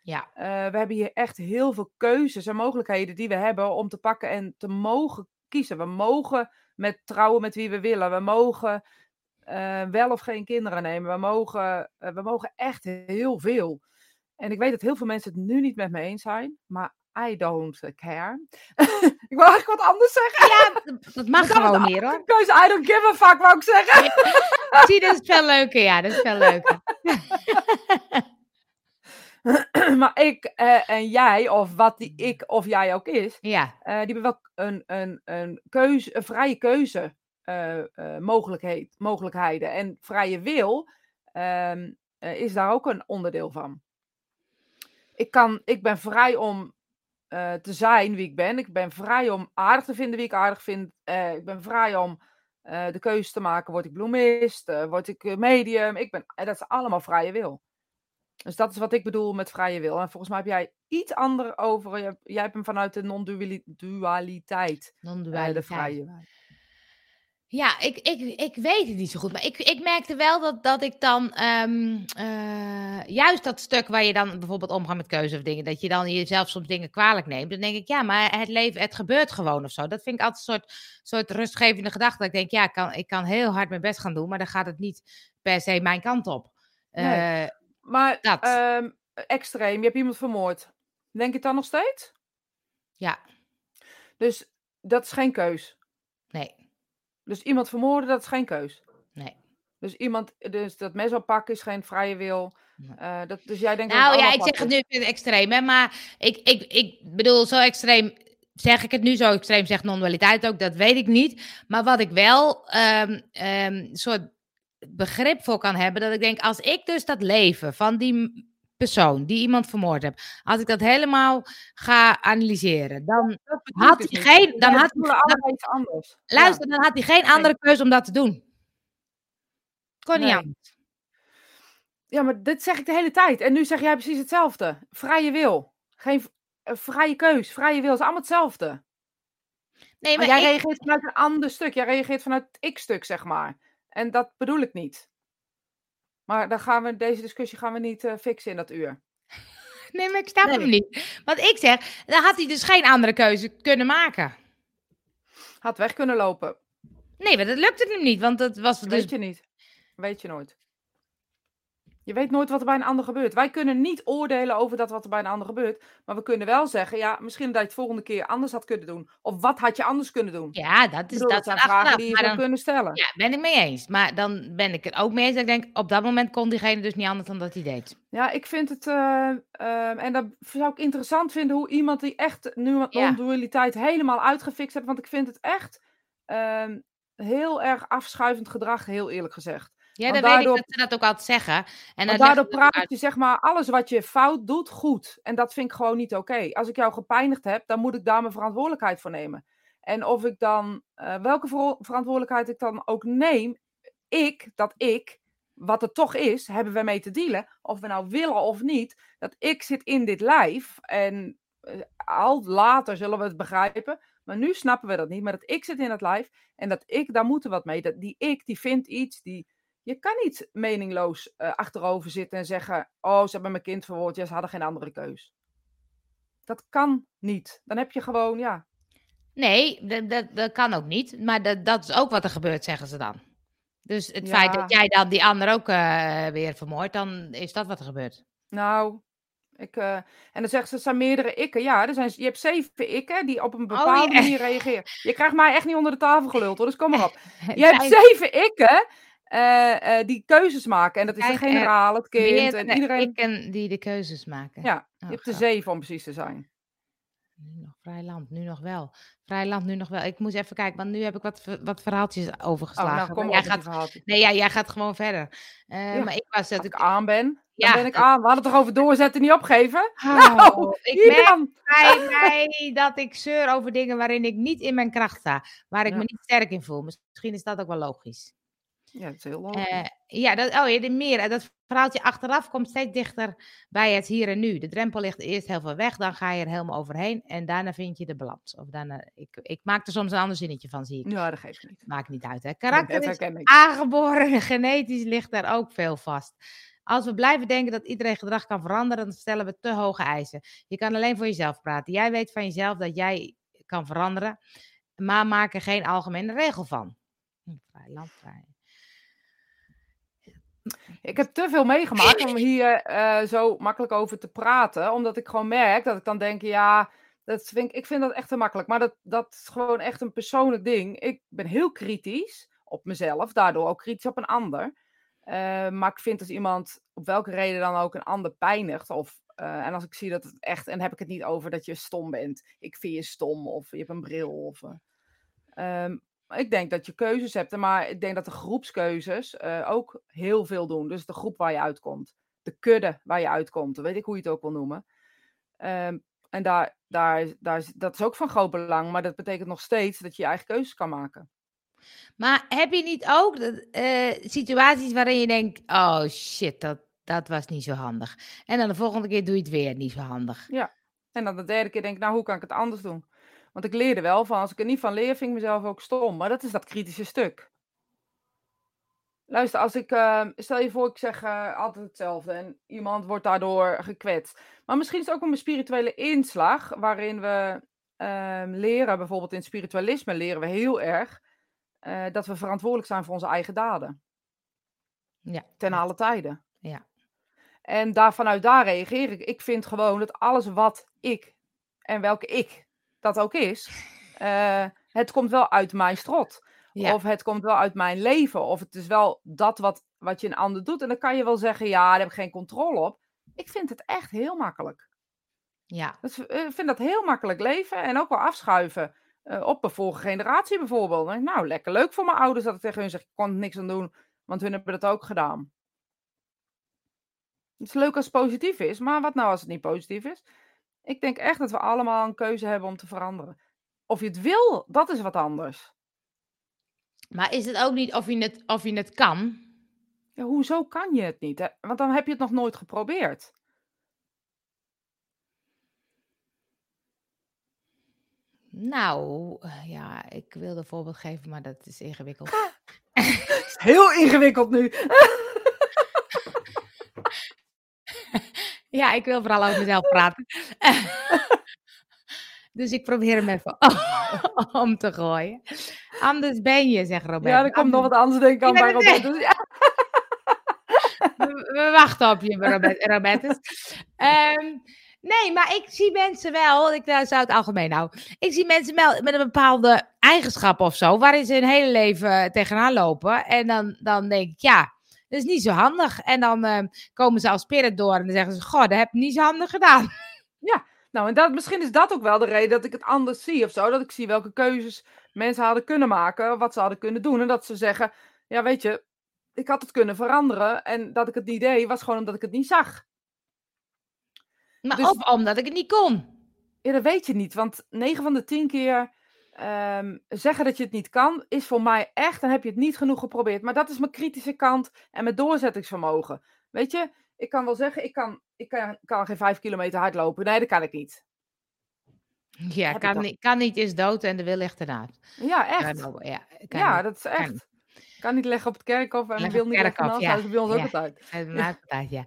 Ja,
Eh, we hebben hier echt heel veel keuzes en mogelijkheden die we hebben om te pakken en te mogen kiezen. We mogen met trouwen met wie we willen. We mogen eh, wel of geen kinderen nemen. We mogen, eh, we mogen echt heel veel. En ik weet dat heel veel mensen het nu niet met me eens zijn, maar I don't care. ik wil eigenlijk wat anders zeggen.
ja dat mag
dan
gewoon meer hoor.
Keuze, I don't give a fuck, wou ik zeggen.
Zie, dat is veel leuker. Ja, dat is veel leuker.
maar ik eh, en jij, of wat die ik of jij ook is,
Ja,
Eh, die hebben wel een, een, een, keuze, een vrije keuze eh, mogelijkheid, mogelijkheden. En vrije wil ehm, eh, is daar ook een onderdeel van. Ik, kan, ik ben vrij om eh, te zijn wie ik ben. Ik ben vrij om aardig te vinden wie ik aardig vind. Eh, ik ben vrij om eh, de keuze te maken. Word ik bloemist? Word ik medium? Ik ben, en dat is allemaal vrije wil. Dus dat is wat ik bedoel met vrije wil. En volgens mij heb jij iets ander over. Jij hebt hem vanuit de non-dualiteit.
non-dualiteit.
de vrije.
Ja, ik, ik, ik weet het niet zo goed. Maar ik, ik merkte wel dat, dat ik dan ehm, eh, juist dat stuk waar je dan bijvoorbeeld omgaat met keuze of dingen, dat je dan jezelf soms dingen kwalijk neemt. Dan denk ik, ja, maar het leven, het gebeurt gewoon of zo. Dat vind ik altijd een soort, soort rustgevende gedachte. Dat ik denk, ja, ik kan, ik kan heel hard mijn best gaan doen, maar dan gaat het niet per se mijn kant op.
Nee.
Eh,
Maar
Dat.
ehm, extreem, je hebt iemand vermoord. Denk je het dan nog steeds?
ja,
Dus dat is geen keus.
nee,
Dus iemand vermoorden, dat is geen keus.
nee.
Dus iemand, dus dat mes oppakken is geen vrije wil. Eh, dat, dus jij denkt dat
Nou
het
ja, ik zeg het
is.
nu extreem, hè, maar ik, ik, ik bedoel, zo extreem zeg ik het nu, zo extreem zegt non-dualiteit ook, dat weet ik niet. Maar wat ik wel ehm ehm, soort begrip voor kan hebben, dat ik denk, als ik dus dat leven van die persoon die iemand vermoord heeft, als ik dat helemaal ga analyseren, dan
ik
had
dus
hij geen, dan had, dan-
allebei iets anders.
Luister, dan had hij geen andere keuze om dat te doen. Kon niet anders.
Ja, maar dit zeg ik de hele tijd. En nu zeg jij precies hetzelfde. Vrije wil. Geen eh, vrije keus. Vrije wil is allemaal hetzelfde.
Nee,
Maar
maar
jij
ik,
reageert vanuit een ander stuk. Jij reageert vanuit het ik-stuk, zeg maar. En dat bedoel ik niet. Maar dan gaan we, deze discussie gaan we niet eh, fixen in dat uur.
nee, maar ik snap hem
Nee.
niet. Want ik zeg, dan had hij dus geen andere keuze kunnen maken.
Had weg kunnen lopen.
Nee, maar dat lukte hem niet, want dat was dus...
Weet je niet. Weet je nooit. Je weet nooit wat er bij een ander gebeurt. Wij kunnen niet oordelen over dat wat er bij een ander gebeurt. Maar we kunnen wel zeggen, ja, misschien dat je het volgende keer anders had kunnen doen. Of wat had je anders kunnen doen?
Ja, dat is
bedoel,
dat
dat vragen die je
dan,
kunnen stellen.
ja, ben ik mee eens. Maar dan ben ik het ook mee eens. Dat ik denk, op dat moment kon diegene dus niet anders dan dat hij deed.
Ja, ik vind het, eh, ehm, en dat zou ik interessant vinden hoe iemand die echt nu
Ja.
non-dualiteit helemaal uitgefixt heeft. Want ik vind het echt ehm, heel erg afschuivend gedrag, heel eerlijk gezegd.
Ja, dan weet ik dat ze dat ook altijd zeggen. En dan
daardoor praat
uit.
je zeg maar alles wat je fout doet goed. En dat vind ik gewoon niet oké. Als ik jou gepijnigd heb, dan moet ik daar mijn verantwoordelijkheid voor nemen. En of ik dan, eh, welke ver- verantwoordelijkheid ik dan ook neem, ik, dat ik, wat het toch is, hebben we mee te dealen. Of we nou willen of niet, dat ik zit in dit lijf. En eh, al later zullen we het begrijpen. Maar nu snappen we dat niet. Maar dat ik zit in het lijf en dat ik, daar moeten wat mee. Dat die ik, die vindt iets, die, je kan niet meningloos eh, achterover zitten en zeggen: Oh, ze hebben mijn kind verwoord, ja, ze hadden geen andere keus. Dat kan niet. Dan heb je gewoon, ja.
Nee, dat, dat, dat kan ook niet. Maar dat, dat is ook wat er gebeurt, zeggen ze dan. Dus het feit dat jij dan die ander ook eh, weer vermoordt, dan is dat wat er gebeurt.
Nou, ik, eh, en dan zeggen ze: Het zijn meerdere ikken. Ja, er zijn, je hebt zeven ikken die op een bepaalde
Oh, ja.
manier reageren. Je krijgt mij echt niet onder de tafel geluld hoor, dus kom maar op. Je hebt zeven ikken eh, eh, die keuzes maken. En dat is de
Zijn er
generaal, het kind en iedereen.
die de keuzes maken.
Ja, je
Oh,
hebt er
grappig.
zeven om precies te zijn.
Nu nog vrij land, nu nog wel. Vrij land, nu nog wel. Ik moest even kijken, want nu heb ik wat, wat verhaaltjes
Oh,
overgeslagen.
nou, kom maar
jij gaat, nee, ja, jij gaat gewoon verder. Eh,
Ja,
Maar ik was dat
ik aan ben, dan
Ja,
ben ik aan. We hadden het toch over doorzetten, niet opgeven?
Oh,
Nou,
ik merk
dan.
bij mij dat ik zeur over dingen waarin ik niet in mijn kracht sta. Waar ik
Ja.
me niet sterk in voel. Misschien is dat ook wel logisch.
Ja, dat is heel.
Eh, ja, dat, oh ja, de meer. Dat verhaaltje achteraf komt steeds dichter bij het hier en nu. De drempel ligt eerst heel ver weg, dan ga je er helemaal overheen en daarna vind je de balans. Of daarna, ik, ik maak er soms een ander zinnetje van, zie ik.
ja, dat geeft niet.
Maakt niet uit. Hè. Karakter is aangeboren, genetisch ligt daar ook veel vast. Als we blijven denken dat iedereen gedrag kan veranderen, dan stellen we te hoge eisen. Je kan alleen voor jezelf praten. Jij weet van jezelf dat jij kan veranderen, maar maak er geen algemene regel van. Hm, Vrij landvrij.
Ik heb te veel meegemaakt om hier eh, zo makkelijk over te praten. Omdat ik gewoon merk dat ik dan denk, ja, dat vind ik, ik vind dat echt te makkelijk. Maar dat, dat is gewoon echt een persoonlijk ding. Ik ben heel kritisch op mezelf, daardoor ook kritisch op een ander. Eh, maar ik vind als iemand op welke reden dan ook een ander pijnigt. Of, eh, en als ik zie dat het echt, en heb ik het niet over dat je stom bent. Ik vind je stom of je hebt een bril. Of, eh, ehm, ik denk dat je keuzes hebt, maar ik denk dat de groepskeuzes eh, ook heel veel doen. Dus de groep waar je uitkomt, de kudde waar je uitkomt, weet ik hoe je het ook wil noemen. Ehm, en daar, daar, daar, dat is ook van groot belang, maar dat betekent nog steeds dat je je eigen keuzes kan maken.
Maar heb je niet ook eh, situaties waarin je denkt: oh shit, dat, dat was niet zo handig. En dan de volgende keer doe je het weer niet zo handig.
En dan de derde keer denk ik, nou, hoe kan ik het anders doen? Want ik leer er wel van. Als ik er niet van leer, vind ik mezelf ook stom. Maar dat is dat kritische stuk. Luister, als ik, eh, stel je voor, ik zeg eh, altijd hetzelfde en iemand wordt daardoor gekwetst. Maar misschien is het ook een spirituele inslag, waarin we ehm, leren, bijvoorbeeld in spiritualisme leren we heel erg, eh, dat we verantwoordelijk zijn voor onze eigen daden.
Ja.
Ten alle tijden.
Ja.
En daar, vanuit daar reageer ik. Ik vind gewoon dat alles wat ik, en welke ik dat ook is, eh, het komt wel uit mijn strot.
Ja.
Of het komt wel uit mijn leven. Of het is wel dat wat, wat je een ander doet. En dan kan je wel zeggen, ja, daar heb ik geen controle op. Ik vind het echt heel makkelijk.
ja.
Dat is- eh, Ik vind dat heel makkelijk leven en ook wel afschuiven. eh, op een vorige generatie bijvoorbeeld. Denk ik, nou, lekker leuk voor mijn ouders dat ik tegen hun zeg, ik kon er niks aan doen. Want hun hebben dat ook gedaan. Het is leuk als het positief is, maar wat nou als het niet positief is? Ik denk echt dat we allemaal een keuze hebben om te veranderen. Of je het wil, dat is wat anders.
Maar is het ook niet of je het, of je het kan?
Ja, hoezo kan je het niet? Hè? Want dan heb je het nog nooit geprobeerd.
Nou, eh, ja, ik wilde een voorbeeld geven, maar dat is ingewikkeld.
Heel ingewikkeld nu.
ja, ik wil vooral over mezelf praten. dus ik probeer hem even om te gooien. Anders ben je, zegt Robert.
Ja, er komt nog wat anders, denk ik, aan bij Robert. Dus ja.
we, we wachten op je, Robert, Robertus. Ehm, nee, maar ik zie mensen wel, ik nou, zou het algemeen houden. Ik zie mensen wel met een bepaalde eigenschap of zo, waarin ze hun hele leven tegenaan lopen. En dan, dan denk ik, ja, dat is niet zo handig. En dan ehm, komen ze als spirit door en dan zeggen ze, goh, dat heb je niet zo handig gedaan.
Nou, en dat, misschien is dat ook wel de reden dat ik het anders zie of zo. Dat ik zie welke keuzes mensen hadden kunnen maken, wat ze hadden kunnen doen. En dat ze zeggen, ja, weet je, ik had het kunnen veranderen. En dat ik het niet deed, was gewoon omdat ik het niet zag.
Maar
Dus-
of omdat ik het niet kon.
Ja, dat weet je niet. Want 9 van de 10 keer ehm, zeggen dat je het niet kan, is voor mij echt, dan heb je het niet genoeg geprobeerd. Maar dat is mijn kritische kant en mijn doorzettingsvermogen. Weet je, ik kan wel zeggen, ik kan, ik kan, kan geen 5 kilometer hardlopen. Nee, dat kan ik niet.
Ja,
Heb
kan niet, kan niet is dood en de wil ligt ernaast.
Ja,
Ja,
echt.
ja, kan
Ja, dat is echt. Ik kan niet leggen op het kerkhof en
Leg
wil
op
niet leggen naast.
ja.
Dat is bij ons ook
Ja.
altijd.
Uit mijn uitgedaagd, ja.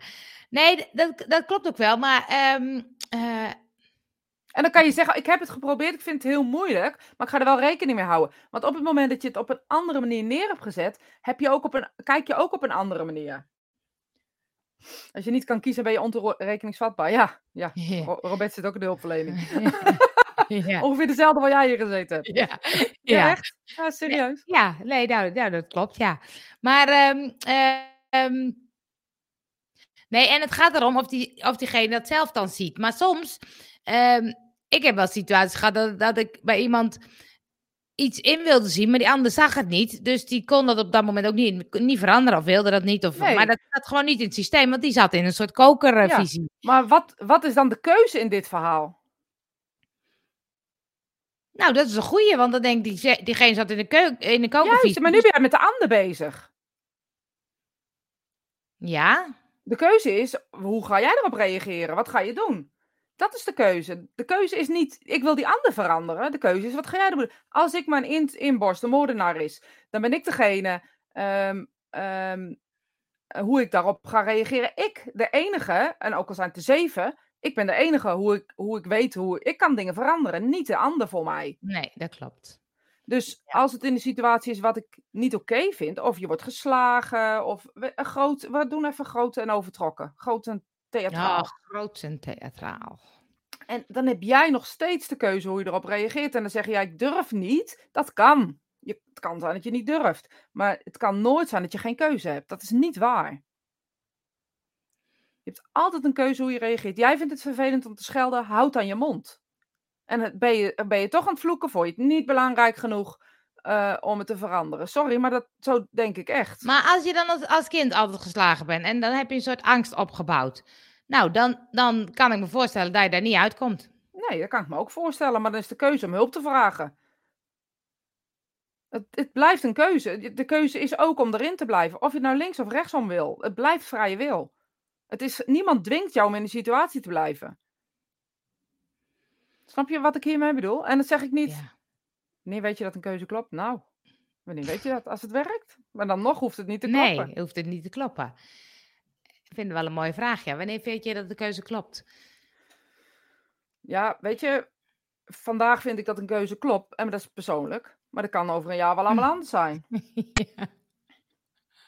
Nee, dat, dat klopt ook wel. Maar ehm, eh,
En dan kan je zeggen, ik heb het geprobeerd, ik vind het heel moeilijk, maar ik ga er wel rekening mee houden. Want op het moment dat je het op een andere manier neer hebt gezet, heb je ook op een, kijk je ook op een andere manier. Als je niet kan kiezen, ben je ontoerekeningsvatbaar. Ja, ja.
ja.
Ro- Robert zit ook in de hulpverlening. Ongeveer dezelfde waar jij hier gezeten hebt.
Ja.
Ja, echt? Ja, serieus.
ja, nee, nou, nou, dat klopt, ja. Maar, ehm, eh, ehm, nee, en het gaat erom of, die, of diegene dat zelf dan ziet. Maar soms, ehm, ik heb wel situaties gehad dat, dat ik bij iemand iets in wilde zien, maar die ander zag het niet. Dus die kon dat op dat moment ook niet, niet veranderen of wilde dat niet. Of,
Nee.
Maar dat zat gewoon niet in het systeem, want die zat in een soort kokervisie.
Maar wat, wat is dan de keuze in dit verhaal?
Nou, dat is een goeie, want dan denk ik, die, diegene zat in de, keuk, in de kokervisie.
Juist, maar nu ben jij met de ander bezig.
Ja,
De keuze is, hoe ga jij erop reageren? Wat ga je doen? Dat is de keuze. De keuze is niet, ik wil die ander veranderen. De keuze is, wat ga jij doen? Als ik mijn in, inborst de moordenaar is, dan ben ik degene ehm, ehm, eh, hoe ik daarop ga reageren. Ik, de enige, en ook al zijn het er zeven, ik ben de enige hoe ik, hoe ik weet hoe ik kan dingen veranderen. Niet de ander voor mij.
nee, dat klopt.
Dus als het in de situatie is wat ik niet oké vind, of je wordt geslagen, of we, een groot, we doen even groot en overtrokken. Groot en theatraal.
Ja, groot en theatraal.
En dan heb jij nog steeds de keuze hoe je erop reageert. En dan zeg je, ja, ik durf niet. Dat kan. Je, het kan zijn dat je niet durft. Maar het kan nooit zijn dat je geen keuze hebt. Dat is niet waar. Je hebt altijd een keuze hoe je reageert. Jij vindt het vervelend om te schelden, houd aan je mond. En ben je, ben je toch aan het vloeken, vond je het niet belangrijk genoeg eh, om het te veranderen. Sorry, maar dat, zo denk ik echt.
Maar als je dan als, als kind altijd geslagen bent en dan heb je een soort angst opgebouwd. Nou, dan, dan kan ik me voorstellen dat je daar niet uitkomt.
Nee, dat kan ik me ook voorstellen, maar dan is de keuze om hulp te vragen. Het, het blijft een keuze. De keuze is ook om erin te blijven. Of je nou links of rechtsom wil. Het blijft vrije wil. Het is, niemand dwingt jou om in de situatie te blijven. Snap je wat ik hiermee bedoel? En dat zeg ik niet.
Ja.
Wanneer weet je dat een keuze klopt? Nou, wanneer weet je dat? Als het werkt. Maar dan nog hoeft het niet te
Nee,
kloppen.
hoeft het niet te kloppen. Ik vind het wel een mooie vraag, ja. Wanneer vind je dat de keuze klopt?
Ja, weet je, vandaag vind ik dat een keuze klopt. En dat is persoonlijk. Maar dat kan over een jaar wel allemaal anders zijn.
ja.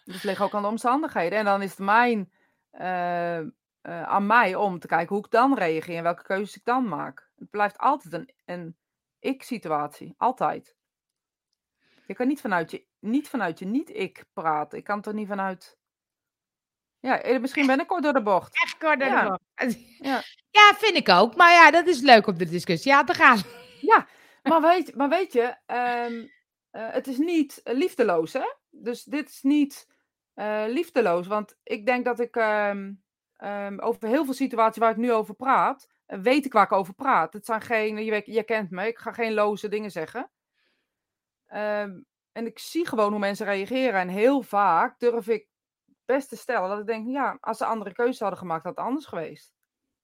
Dus het ligt ook aan de omstandigheden. En dan is het mijn, eh, eh, aan mij om te kijken hoe ik dan reageer en welke keuzes ik dan maak. Het blijft altijd een, een ik-situatie. Altijd. Je kan niet vanuit je niet, vanuit je niet-ik praten. Ik kan toch niet vanuit... Ja, eh, misschien ben ik kort door de bocht.
Echt kort door de
Ja.
bocht.
Ja.
Ja, vind ik ook. Maar ja, dat is leuk om de discussie aan te gaan.
Ja, maar weet, maar weet je, ehm, eh, het is niet eh, liefdeloos, hè? Dus dit is niet liefdeloos, want ik denk dat ik, ehm, ehm, over heel veel situaties waar ik nu over praat, eh, weet ik waar ik over praat. Het zijn geen, je, je kent me, ik ga geen loze dingen zeggen. Ehm, en ik zie gewoon hoe mensen reageren. En heel vaak durf ik best te stellen dat ik denk, ja, als ze andere keuzes hadden gemaakt, had het anders geweest.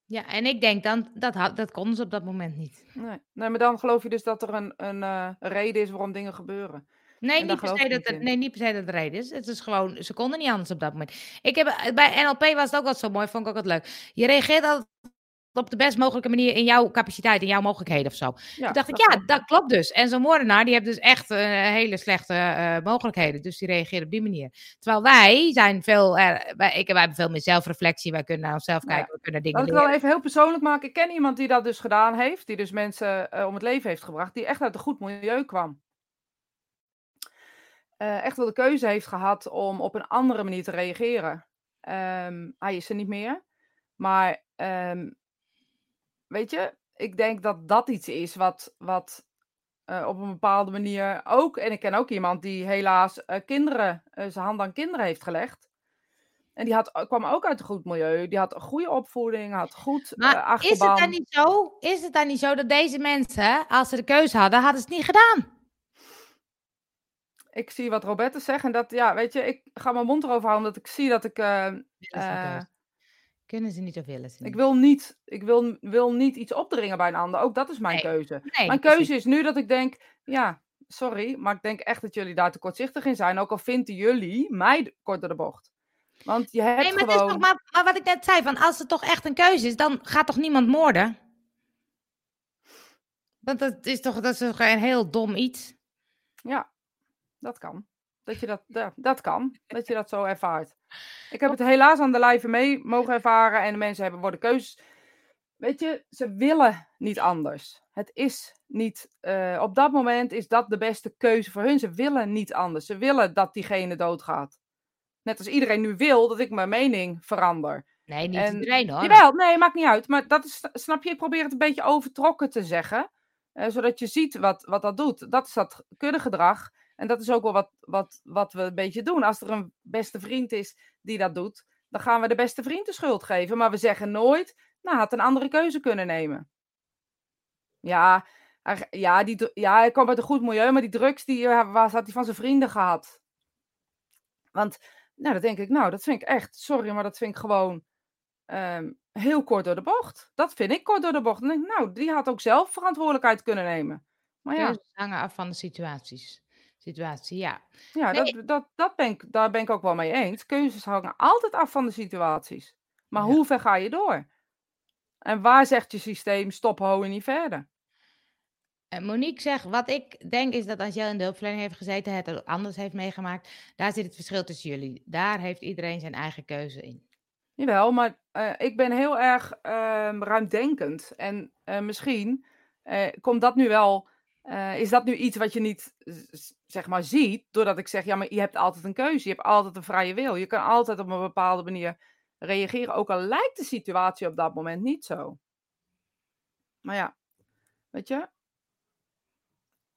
Ja, en ik denk dan, dat, dat konden ze op dat moment niet.
Nee, nee maar dan geloof je dus dat er een, een eh, reden is waarom dingen gebeuren.
Nee, niet per, se dat
in.
nee, niet per se dat het reden is. Het is gewoon, ze konden niet anders op dat moment. Ik heb, eh, bij NLP was het ook wat zo mooi, vond ik ook wat leuk. Je reageert altijd op de best mogelijke manier in jouw capaciteit, in jouw mogelijkheden of zo.
Ja,
Toen dacht ik,
dat
ja, dat klopt dus. En zo'n moordenaar, die heeft dus echt eh, hele slechte eh, mogelijkheden. Dus die reageert op die manier. Terwijl wij zijn veel, eh, wij, ik, wij hebben veel meer zelfreflectie. Wij kunnen naar onszelf
ja,
kijken, we kunnen dingen
Laat ik wel even heel persoonlijk maken. Ik ken iemand die dat dus gedaan heeft. Die dus mensen om het leven heeft gebracht. Die echt uit een goed milieu kwam. Echt wel de keuze heeft gehad om op een andere manier te reageren. Ehm, hij is er niet meer. Maar ehm, weet je, ik denk dat dat iets is wat, wat eh, op een bepaalde manier ook. En ik ken ook iemand die helaas eh, kinderen, eh, zijn hand aan kinderen heeft gelegd. En die had, kwam ook uit een goed milieu. Die had een goede opvoeding, had goed
Maar is het dan niet zo? Is het dan niet zo dat deze mensen, als ze de keuze hadden, hadden ze het niet gedaan?
Ik zie wat Roberta zegt. En dat, ja, weet je, ik ga mijn mond erover houden. Omdat ik zie dat ik
ze een
eh,
keuze? Kunnen ze niet of willen ze
ik
niet?
wil niet, ik wil, wil niet iets opdringen bij een ander. Ook dat is mijn
Nee,
keuze.
Nee,
Mijn
precies.
keuze is nu dat ik denk, ja, sorry, maar ik denk echt dat jullie daar te kortzichtig in zijn. Ook al vinden jullie mij kort door de bocht. Want je hebt
Nee, maar, het is
gewoon...
toch, maar, maar wat ik net zei, van als het toch echt een keuze is, dan gaat toch niemand moorden? Want dat is toch, dat is toch een heel dom iets?
Ja, dat kan. Dat je dat, dat kan, dat je dat zo ervaart. Ik heb het helaas aan de lijve mee mogen ervaren en de mensen hebben worden keuzes. Weet je, ze willen niet anders. Het is niet, eh, op dat moment is dat de beste keuze voor hun. Ze willen niet anders. Ze willen dat diegene doodgaat. Net als iedereen nu wil dat ik mijn mening verander.
Nee, niet
En-
iedereen hoor.
Jawel, nee, maakt niet uit. Maar dat is, snap je, ik probeer het een beetje overtrokken te zeggen. eh, zodat je ziet wat, wat dat doet. Dat is dat kuddegedrag. En dat is ook wel wat, wat, wat we een beetje doen. Als er een beste vriend is die dat doet, dan gaan we de beste vriend de schuld geven. Maar we zeggen nooit, nou, had een andere keuze kunnen nemen. Ja, ja, die, ja, hij kwam uit een goed milieu, maar die drugs, die eh, was, had hij van zijn vrienden gehad. Want, nou, dat denk ik, nou, dat vind ik echt, sorry, maar dat vind ik gewoon ehm, heel kort door de bocht. Dat vind ik kort door de bocht. Denk nou, die had ook zelf verantwoordelijkheid kunnen nemen. Maar ja,
Keuzes hangen af van de situaties. Situatie, ja.
ja
Nee.
dat, dat, dat ben ik, daar ben ik ook wel mee eens. Keuzes hangen altijd af van de situaties. Maar
Ja.
hoe ver ga je door? En waar zegt je systeem stop, ho en niet verder?
En Monique zegt, wat ik denk is dat als jij in de hulpverlening heeft gezeten, het anders heeft meegemaakt, daar zit het verschil tussen jullie. Daar heeft iedereen zijn eigen keuze in.
Jawel, maar eh, ik ben heel erg ehm, ruimdenkend. En eh, misschien eh, komt dat nu wel. Eh, is dat nu iets wat je niet zeg maar ziet? Doordat ik zeg, ja, maar je hebt altijd een keuze. Je hebt altijd een vrije wil. Je kan altijd op een bepaalde manier reageren. Ook al lijkt de situatie op dat moment niet zo. Maar ja, weet je,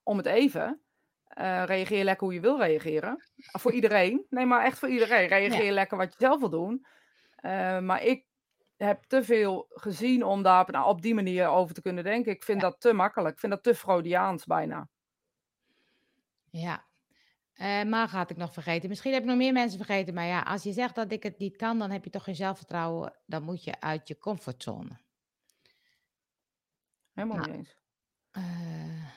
om het even. eh, reageer lekker hoe je wil reageren. Voor iedereen. Nee, maar echt voor iedereen. Reageer lekker wat je zelf wil doen. Eh, maar ik heb te veel gezien om daar op, nou, op die manier over te kunnen denken. Ik vind
Ja.
dat te makkelijk. Ik vind dat te Freudiaans bijna.
Ja. Eh maar had ik nog vergeten. Misschien heb ik nog meer mensen vergeten. Maar ja, als je zegt dat ik het niet kan, dan heb je toch geen zelfvertrouwen. Dan moet je uit je comfortzone.
Helemaal
Nou.
niet eens.
Eh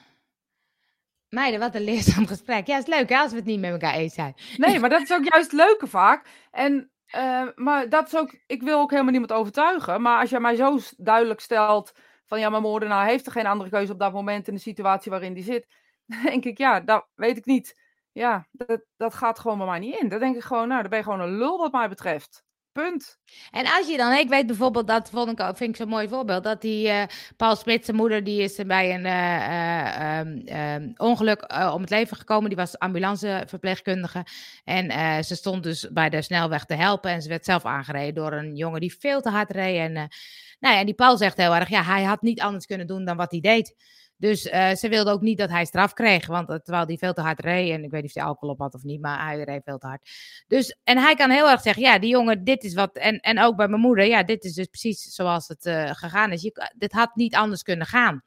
meiden, wat een leerzaam gesprek. Ja, is leuk hè, als we het niet met elkaar eens zijn.
Nee, maar dat is ook juist het leuke vaak. En, eh, maar dat is ook, ik wil ook helemaal niemand overtuigen. Maar als je mij zo duidelijk stelt van ja, mijn moordenaar heeft er geen andere keuze op dat moment in de situatie waarin die zit. Dan denk ik, ja, dat weet ik niet. Ja, dat, dat gaat gewoon bij mij niet in. Dan denk ik gewoon, nou, dan ben je gewoon een lul wat mij betreft. Punt.
En als je dan, ik weet bijvoorbeeld, dat vond ik, vind ik zo'n mooi voorbeeld, dat die eh, Paul Smit, zijn moeder, die is bij een eh, eh, ehm, ehm, ongeluk om het leven gekomen. Die was ambulanceverpleegkundige. En ze stond dus bij de snelweg te helpen en ze werd zelf aangereden door een jongen die veel te hard reed. En Nou ja, en die Paul zegt heel erg, ja, hij had niet anders kunnen doen dan wat hij deed. Dus uh, ze wilde ook niet dat hij straf kreeg, want terwijl hij veel te hard reed. En ik weet niet of hij alcohol op had of niet, maar hij reed veel te hard. Dus, en hij kan heel erg zeggen, ja, die jongen, dit is wat. En, en ook bij mijn moeder, ja, dit is dus precies zoals het uh, gegaan is. Je, dit had niet anders kunnen gaan.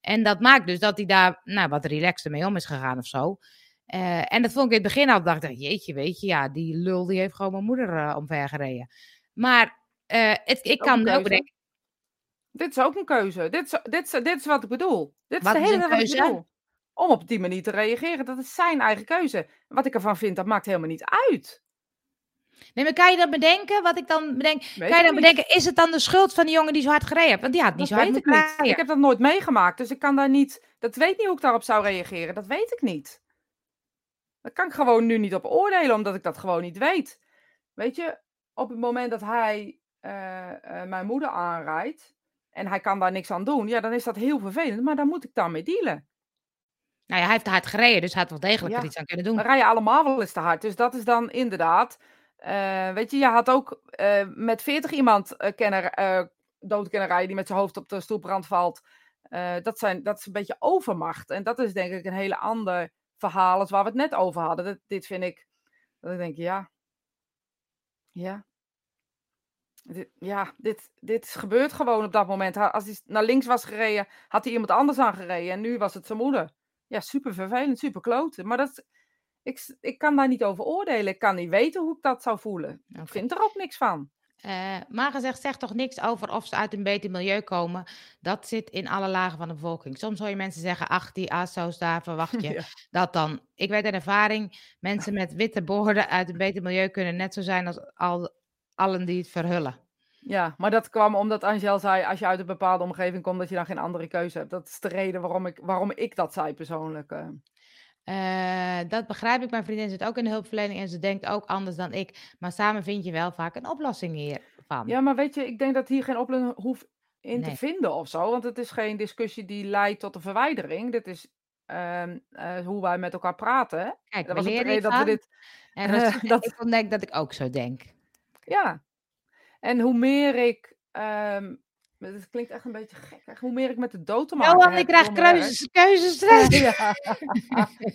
En dat maakt dus dat hij daar nou, wat relaxter mee om is gegaan of zo. Uh, en dat vond ik in het begin al, dacht ik, jeetje, weet je, ja, die lul die heeft gewoon mijn moeder omver gereden. Maar het, ik kan ook bedenken.
Dit is ook een keuze. Dit is, dit is, dit is wat ik bedoel. Dit wat is de hele bedoel. Om op die manier te reageren. Dat is zijn eigen keuze. Wat ik ervan vind, dat maakt helemaal niet uit.
Nee, maar kan je dan bedenken, wat ik dan bedenk, weet kan je dan bedenken, is het dan de schuld van die jongen die zo hard gereden heeft? Want die had niet
dat
zo hard
ik niet. Ik heb dat nooit meegemaakt, dus ik kan daar niet, dat weet niet hoe ik daarop zou reageren. Dat weet ik niet. Daar kan ik gewoon nu niet op oordelen, omdat ik dat gewoon niet weet. Weet je, op het moment dat hij uh, uh, mijn moeder aanrijdt en hij kan daar niks aan doen, ja, dan is dat heel vervelend, maar dan moet ik daarmee dealen.
Nou ja, hij heeft te hard gereden, dus hij had wel degelijk ja, er iets aan kunnen doen.
Dan rijden allemaal wel eens te hard, dus dat is dan inderdaad. Uh, weet je, je had ook met 40 iemand kennen, dood kunnen rijden die met zijn hoofd op de stoelbrand valt. dat, zijn, dat is een beetje overmacht. En dat is denk ik een hele ander verhaal als waar we het net over hadden. Dat, dit vind ik, dat ik denk, ja, ja. Ja, dit, dit gebeurt gewoon op dat moment. Als hij naar links was gereden, had hij iemand anders aangereden. En nu was het zijn moeder. Ja, super vervelend, super kloten. Maar dat, ik, ik kan daar niet over oordelen. Ik kan niet weten hoe ik dat zou voelen. Okay. Ik vind er ook niks van.
Uh, maar gezegd, zeg toch niks over of ze uit een beter milieu komen. Dat zit in alle lagen van de bevolking. Soms hoor je mensen zeggen, ach, die ASO's, daar verwacht je ja. dat dan. Ik weet uit ervaring, mensen met witte borden uit een beter milieu kunnen net zo zijn als al, allen die het verhullen.
Ja, maar dat kwam omdat Angel zei, als je uit een bepaalde omgeving komt, dat je dan geen andere keuze hebt. Dat is de reden waarom ik, waarom ik dat zei persoonlijk. Uh.
Uh, dat begrijp ik. Mijn vriendin zit ook in de hulpverlening en ze denkt ook anders dan ik. Maar samen vind je wel vaak een oplossing hiervan.
Ja, maar weet je, ik denk dat hier geen oplossing hoeft in nee. te vinden of zo. Want het is geen discussie die leidt tot een verwijdering. Dit is uh, uh, hoe wij met elkaar praten.
Kijk, dat was reden dat we dit. En dat, dat... ik denk dat ik ook zo denk.
Ja. En hoe meer ik um, het klinkt echt een beetje gek. Hoe meer ik met de dood te maken
heb. ik krijg keuzes, keuzestress. Ja.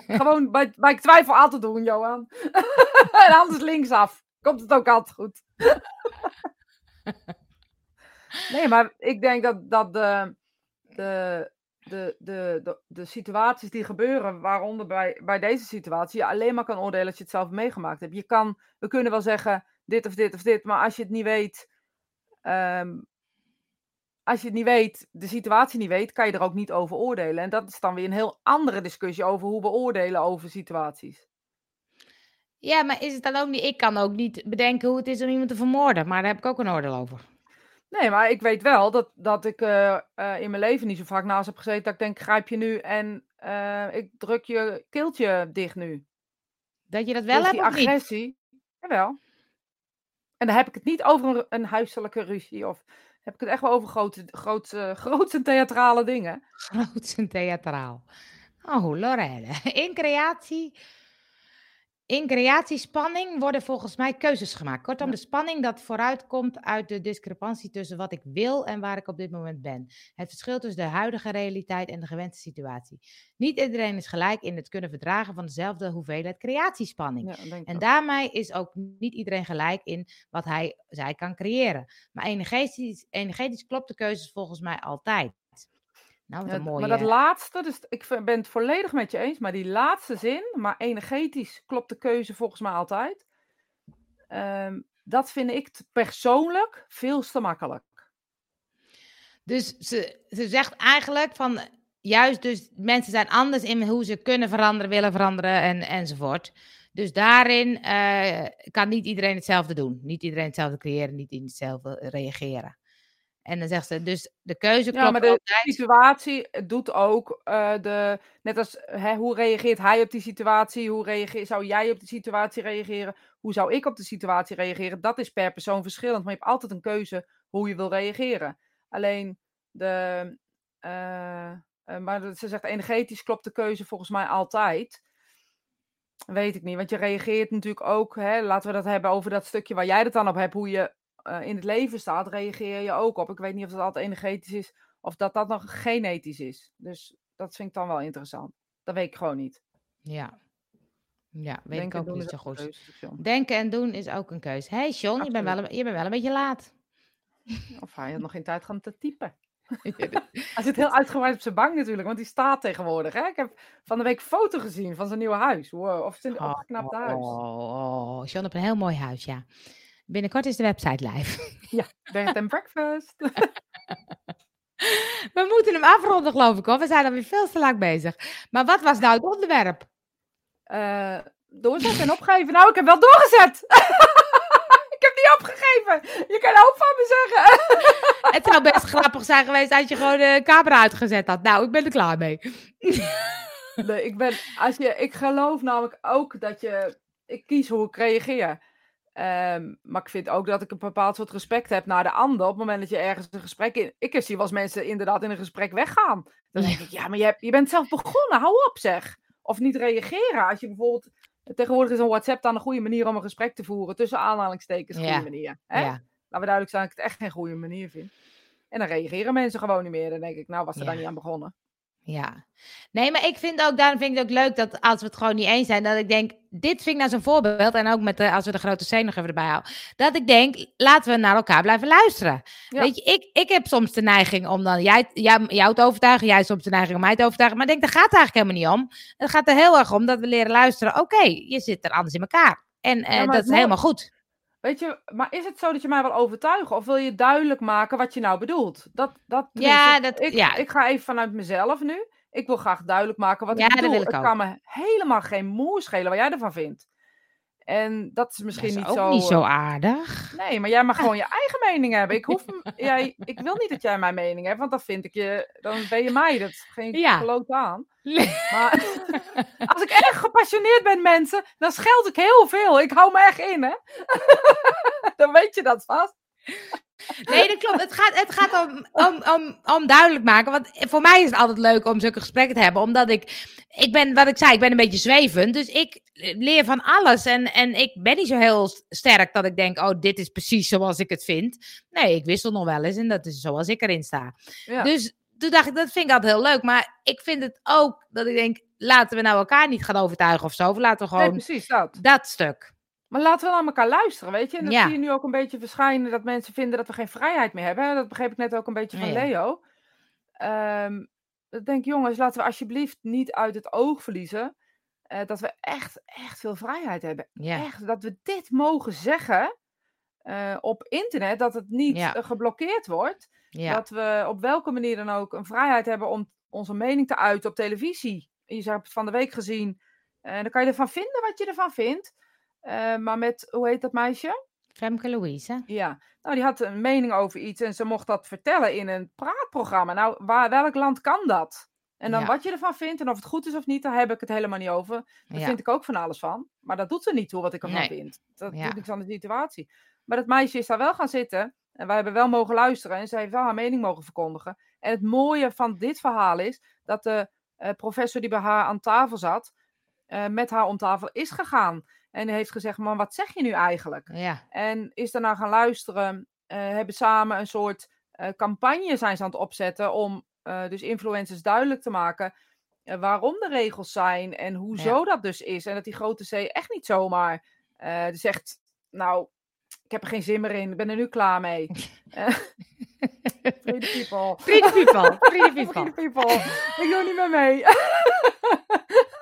Gewoon bij, bij twijfel aan te doen, Johan. en anders linksaf. Komt het ook altijd goed. nee, maar ik denk dat, dat de, de, de, de, de, de situaties die gebeuren, waaronder bij, bij deze situatie, je alleen maar kan oordelen als je het zelf meegemaakt hebt. Je kan, we kunnen wel zeggen dit of dit of dit, maar als je het niet weet, um, als je het niet weet, de situatie niet weet, kan je er ook niet over oordelen. En dat is dan weer een heel andere discussie over hoe we oordelen over situaties.
Ja, maar is het dan ook niet... Ik kan ook niet bedenken hoe het is om iemand te vermoorden, maar daar heb ik ook een oordeel over.
Nee, maar ik weet wel dat, dat ik uh, uh, in mijn leven niet zo vaak naast heb gezeten dat ik denk, grijp je nu en uh, ik druk je keeltje dicht nu.
Dat je dat wel
dus
hebt
die agressie, jawel. En dan heb ik het niet over een, een huiselijke ruzie of heb ik het echt wel over grote, grote, grote theatrale dingen.
Groot en theatraal. Oh, Lorelle. In creatie in creatiespanning worden volgens mij keuzes gemaakt. Kortom, de spanning dat vooruitkomt uit de discrepantie tussen wat ik wil en waar ik op dit moment ben. Het verschil tussen de huidige realiteit en de gewenste situatie. Niet iedereen is gelijk in het kunnen verdragen van dezelfde hoeveelheid creatiespanning. Ja, en daarmee is ook niet iedereen gelijk in wat hij zij kan creëren. Maar energetisch, energetisch klopt de keuzes volgens mij altijd. Nou,
ja,
mooie...
Maar dat laatste, dus ik ben het volledig met je eens, maar die laatste zin, maar energetisch klopt de keuze volgens mij altijd. Um, dat vind ik persoonlijk veel te makkelijk.
Dus ze, ze zegt eigenlijk van, juist dus mensen zijn anders in hoe ze kunnen veranderen, willen veranderen en, enzovoort. Dus daarin uh, kan niet iedereen hetzelfde doen. Niet iedereen hetzelfde creëren, niet iedereen hetzelfde reageren. En dan zegt ze, dus de keuze klopt
Ja, maar de situatie doet ook uh, de... Net als, hè, hoe reageert hij op die situatie? Hoe reageer, zou jij op de situatie reageren? Hoe zou ik op de situatie reageren? Dat is per persoon verschillend. Maar je hebt altijd een keuze hoe je wil reageren. Alleen de... Uh, uh, maar ze zegt, energetisch klopt de keuze volgens mij altijd. Weet ik niet, want je reageert natuurlijk ook... Hè, laten we dat hebben over dat stukje waar jij het dan op hebt. Hoe je eh, in het leven staat, reageer je ook op. Ik weet niet of dat altijd energetisch is of dat dat nog genetisch is. Dus dat vind ik dan wel interessant. Dat weet ik gewoon niet.
Ja. Ja, weet
Denken
ik ook niet zo goed. Denken en doen is ook een keus. Hé hey John, je bent, wel een, je bent wel een beetje laat.
Of hij had nog geen tijd om te typen. Hij zit heel uitgebreid op zijn bank natuurlijk, want die staat tegenwoordig. Hè? Ik heb van de week foto gezien van zijn nieuwe huis. Wow, of zijn opgeknapte huis.
Oh, oh, John heeft een heel mooi huis, ja. Binnenkort is de website live.
Ja, bed and breakfast.
We moeten hem afronden, geloof ik, hoor. We zijn alweer veel te lang bezig. Maar wat was nou het onderwerp?
Eh doorzet en opgeven. Nou, ik heb wel doorgezet. ik heb niet opgegeven. Je kan een hoop van me zeggen.
Het zou best grappig zijn geweest als je gewoon de camera uitgezet had. Nou, ik ben er klaar mee.
Nee, ik, ben, als je, ik geloof namelijk ook dat je. Ik kies hoe ik reageer. Ehm, maar ik vind ook dat ik een bepaald soort respect heb naar de ander. Op het moment dat je ergens een gesprek in. Ik zie wel eens mensen inderdaad in een gesprek weggaan. Dan denk ik, ja, maar je, hebt, je bent zelf begonnen. Hou op, zeg. Of niet reageren. Als je bijvoorbeeld. Tegenwoordig is een WhatsApp dan een goede manier om een gesprek te voeren. Tussen aanhalingstekens, goede
Ja.
manier. Hè?
Ja,
Laten we duidelijk zijn dat ik het echt geen goede manier vind. En dan reageren mensen gewoon niet meer. Dan denk ik, nou was er
Ja.
dan niet aan begonnen.
Ja. Nee, maar ik vind ook, daarom vind ik het ook leuk dat als we het gewoon niet eens zijn, dat ik denk, dit vind ik nou zo'n voorbeeld. En ook met de, als we de grote C nog even erbij halen. Dat ik denk, laten we naar elkaar blijven luisteren.
Ja.
Weet je, ik, ik heb soms de neiging om dan jij, jou te overtuigen. Jij soms de neiging om mij te overtuigen. Maar ik denk, daar gaat het eigenlijk helemaal niet om. Het gaat er heel erg om dat we leren luisteren. Oké, je zit er anders in elkaar. En eh, dat is helemaal goed.
Weet je, maar is het zo dat je mij wil overtuigen? Of wil je duidelijk maken wat je nou bedoelt? Dat, dat,
Ja, dat-
ik,
ja.
ik ga even vanuit mezelf nu. Ik wil graag duidelijk maken wat
Ja,
ik
dat
bedoel.
wil ik
het
ook.
kan me helemaal geen moer schelen wat jij ervan vindt. En dat is
Dat
misschien
is
niet
ook
zo...
niet zo
eh,
aardig.
Nee, maar jij mag gewoon je eigen mening hebben. Ik, hoef, jij, ik wil niet dat jij mijn mening hebt, want dan vind ik je... Dan ben je mij, dat geen
Ja.
geloof aan. Maar als ik erg gepassioneerd ben, mensen, dan scheld ik heel veel. Ik hou me echt in, hè. dan weet je dat vast.
Nee, dat klopt. Het gaat, het gaat om, om, om, om duidelijk maken. Want voor mij is het altijd leuk om zulke gesprekken te hebben. Omdat ik, ik ben, wat ik zei, ik ben een beetje zwevend. Dus ik leer van alles. En, en ik ben niet zo heel sterk dat ik denk, oh, dit is precies zoals ik het vind. Nee, ik wissel nog wel eens en dat is zoals ik erin sta.
Ja.
Dus toen dacht ik, dat vind ik altijd heel leuk. Maar ik vind het ook dat ik denk, laten we nou elkaar niet gaan overtuigen of zo. Of laten we
Nee,
gewoon
precies dat.
dat stuk.
Maar laten we naar elkaar luisteren, weet je. En dat
Ja.
zie je nu ook een beetje verschijnen, dat mensen vinden dat we geen vrijheid meer hebben. Dat begreep ik net ook een beetje van
Ja.
Leo. Ehm ik denk, jongens, laten we alsjeblieft niet uit het oog verliezen eh, dat we echt, echt veel vrijheid hebben.
Ja.
Echt, dat we dit mogen zeggen eh, op internet, dat het niet
Ja.
eh, geblokkeerd wordt.
Ja.
Dat we op welke manier dan ook een vrijheid hebben om onze mening te uiten op televisie. Je hebt het van de week gezien. En dan kan je ervan vinden wat je ervan vindt. Eh, maar met, hoe heet dat meisje?
Femke Louise.
Ja, nou die had een mening over iets en ze mocht dat vertellen in een praatprogramma. Nou, waar, welk land kan dat? En dan
Ja.
wat je ervan vindt en of het goed is of niet, daar heb ik het helemaal niet over. Daar
Ja.
vind ik ook van alles van. Maar dat doet er niet toe wat ik ervan
Nee.
vind. Dat
Ja.
doet niks aan de situatie. Maar dat meisje is daar wel gaan zitten. En wij hebben wel mogen luisteren. En ze heeft wel haar mening mogen verkondigen. En het mooie van dit verhaal is dat de eh, professor die bij haar aan tafel zat, eh, met haar om tafel is gegaan. En heeft gezegd, man, wat zeg je nu eigenlijk?
Ja.
En is daarna gaan luisteren. eh, hebben samen een soort eh, campagne zijn ze aan het opzetten om eh, dus influencers duidelijk te maken waarom de regels zijn en hoezo dat dus is. En dat die grote C echt niet zomaar zegt, nou, ik heb er geen zin meer in, ik ben er nu klaar mee. Free the people.
Free the people. Free the
Free
people.
the people. Ik doe niet meer mee.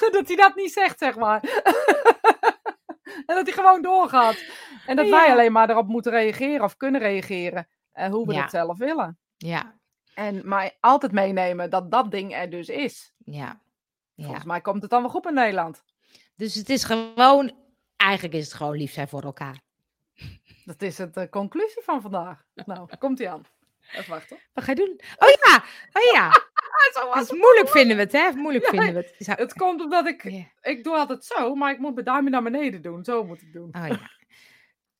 dat hij dat niet zegt, zeg maar. en dat hij gewoon doorgaat. En dat wij alleen maar erop moeten reageren of kunnen reageren. eh, hoe we
Ja.
het zelf willen.
Ja.
En maar altijd meenemen dat dat ding er dus is.
Ja. ja.
Volgens mij komt het dan wel goed in Nederland.
Dus het is gewoon, eigenlijk is het gewoon lief zijn voor elkaar.
Dat is het de conclusie van vandaag. Nou, komt ie aan. Even wachten.
Wat ga je doen? Oh ja, oh ja.
Zo
Het is moeilijk vinden we het, hè? Moeilijk
Ja,
vinden we het.
Het komt omdat ik... Ik doe altijd zo, maar ik moet mijn duimpje naar beneden doen. Zo moet ik doen.
Oh ja.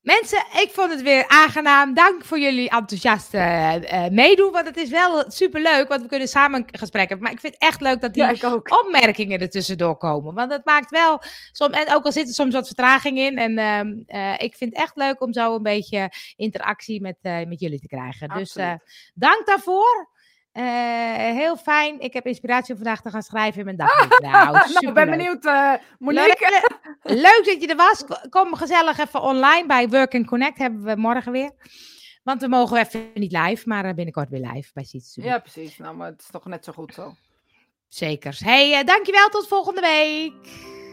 Mensen, ik vond het weer aangenaam. Dank voor jullie enthousiaste uh, meedoen. Want het is wel superleuk, want we kunnen samen een gesprek hebben. Maar ik vind het echt leuk dat die
Ja,
opmerkingen er tussendoor komen. Want dat maakt wel, soms, en ook al zit er soms wat vertraging in. En ehm, eh, ik vind het echt leuk om zo een beetje interactie met, met jullie te krijgen. Dus dank daarvoor. Uh, heel fijn. Ik heb inspiratie om vandaag te gaan schrijven in mijn dag.
Nou, nou, ik ben benieuwd, uh, Monique.
Leuk, leuk, dat je er was. Kom gezellig even online bij Work and Connect. Hebben we morgen weer. Want we mogen even niet live, maar binnenkort weer live bij Siets.
Ja, precies. Nou, maar het is toch net zo goed zo.
Zekers. hey, uh, dankjewel. Tot volgende week.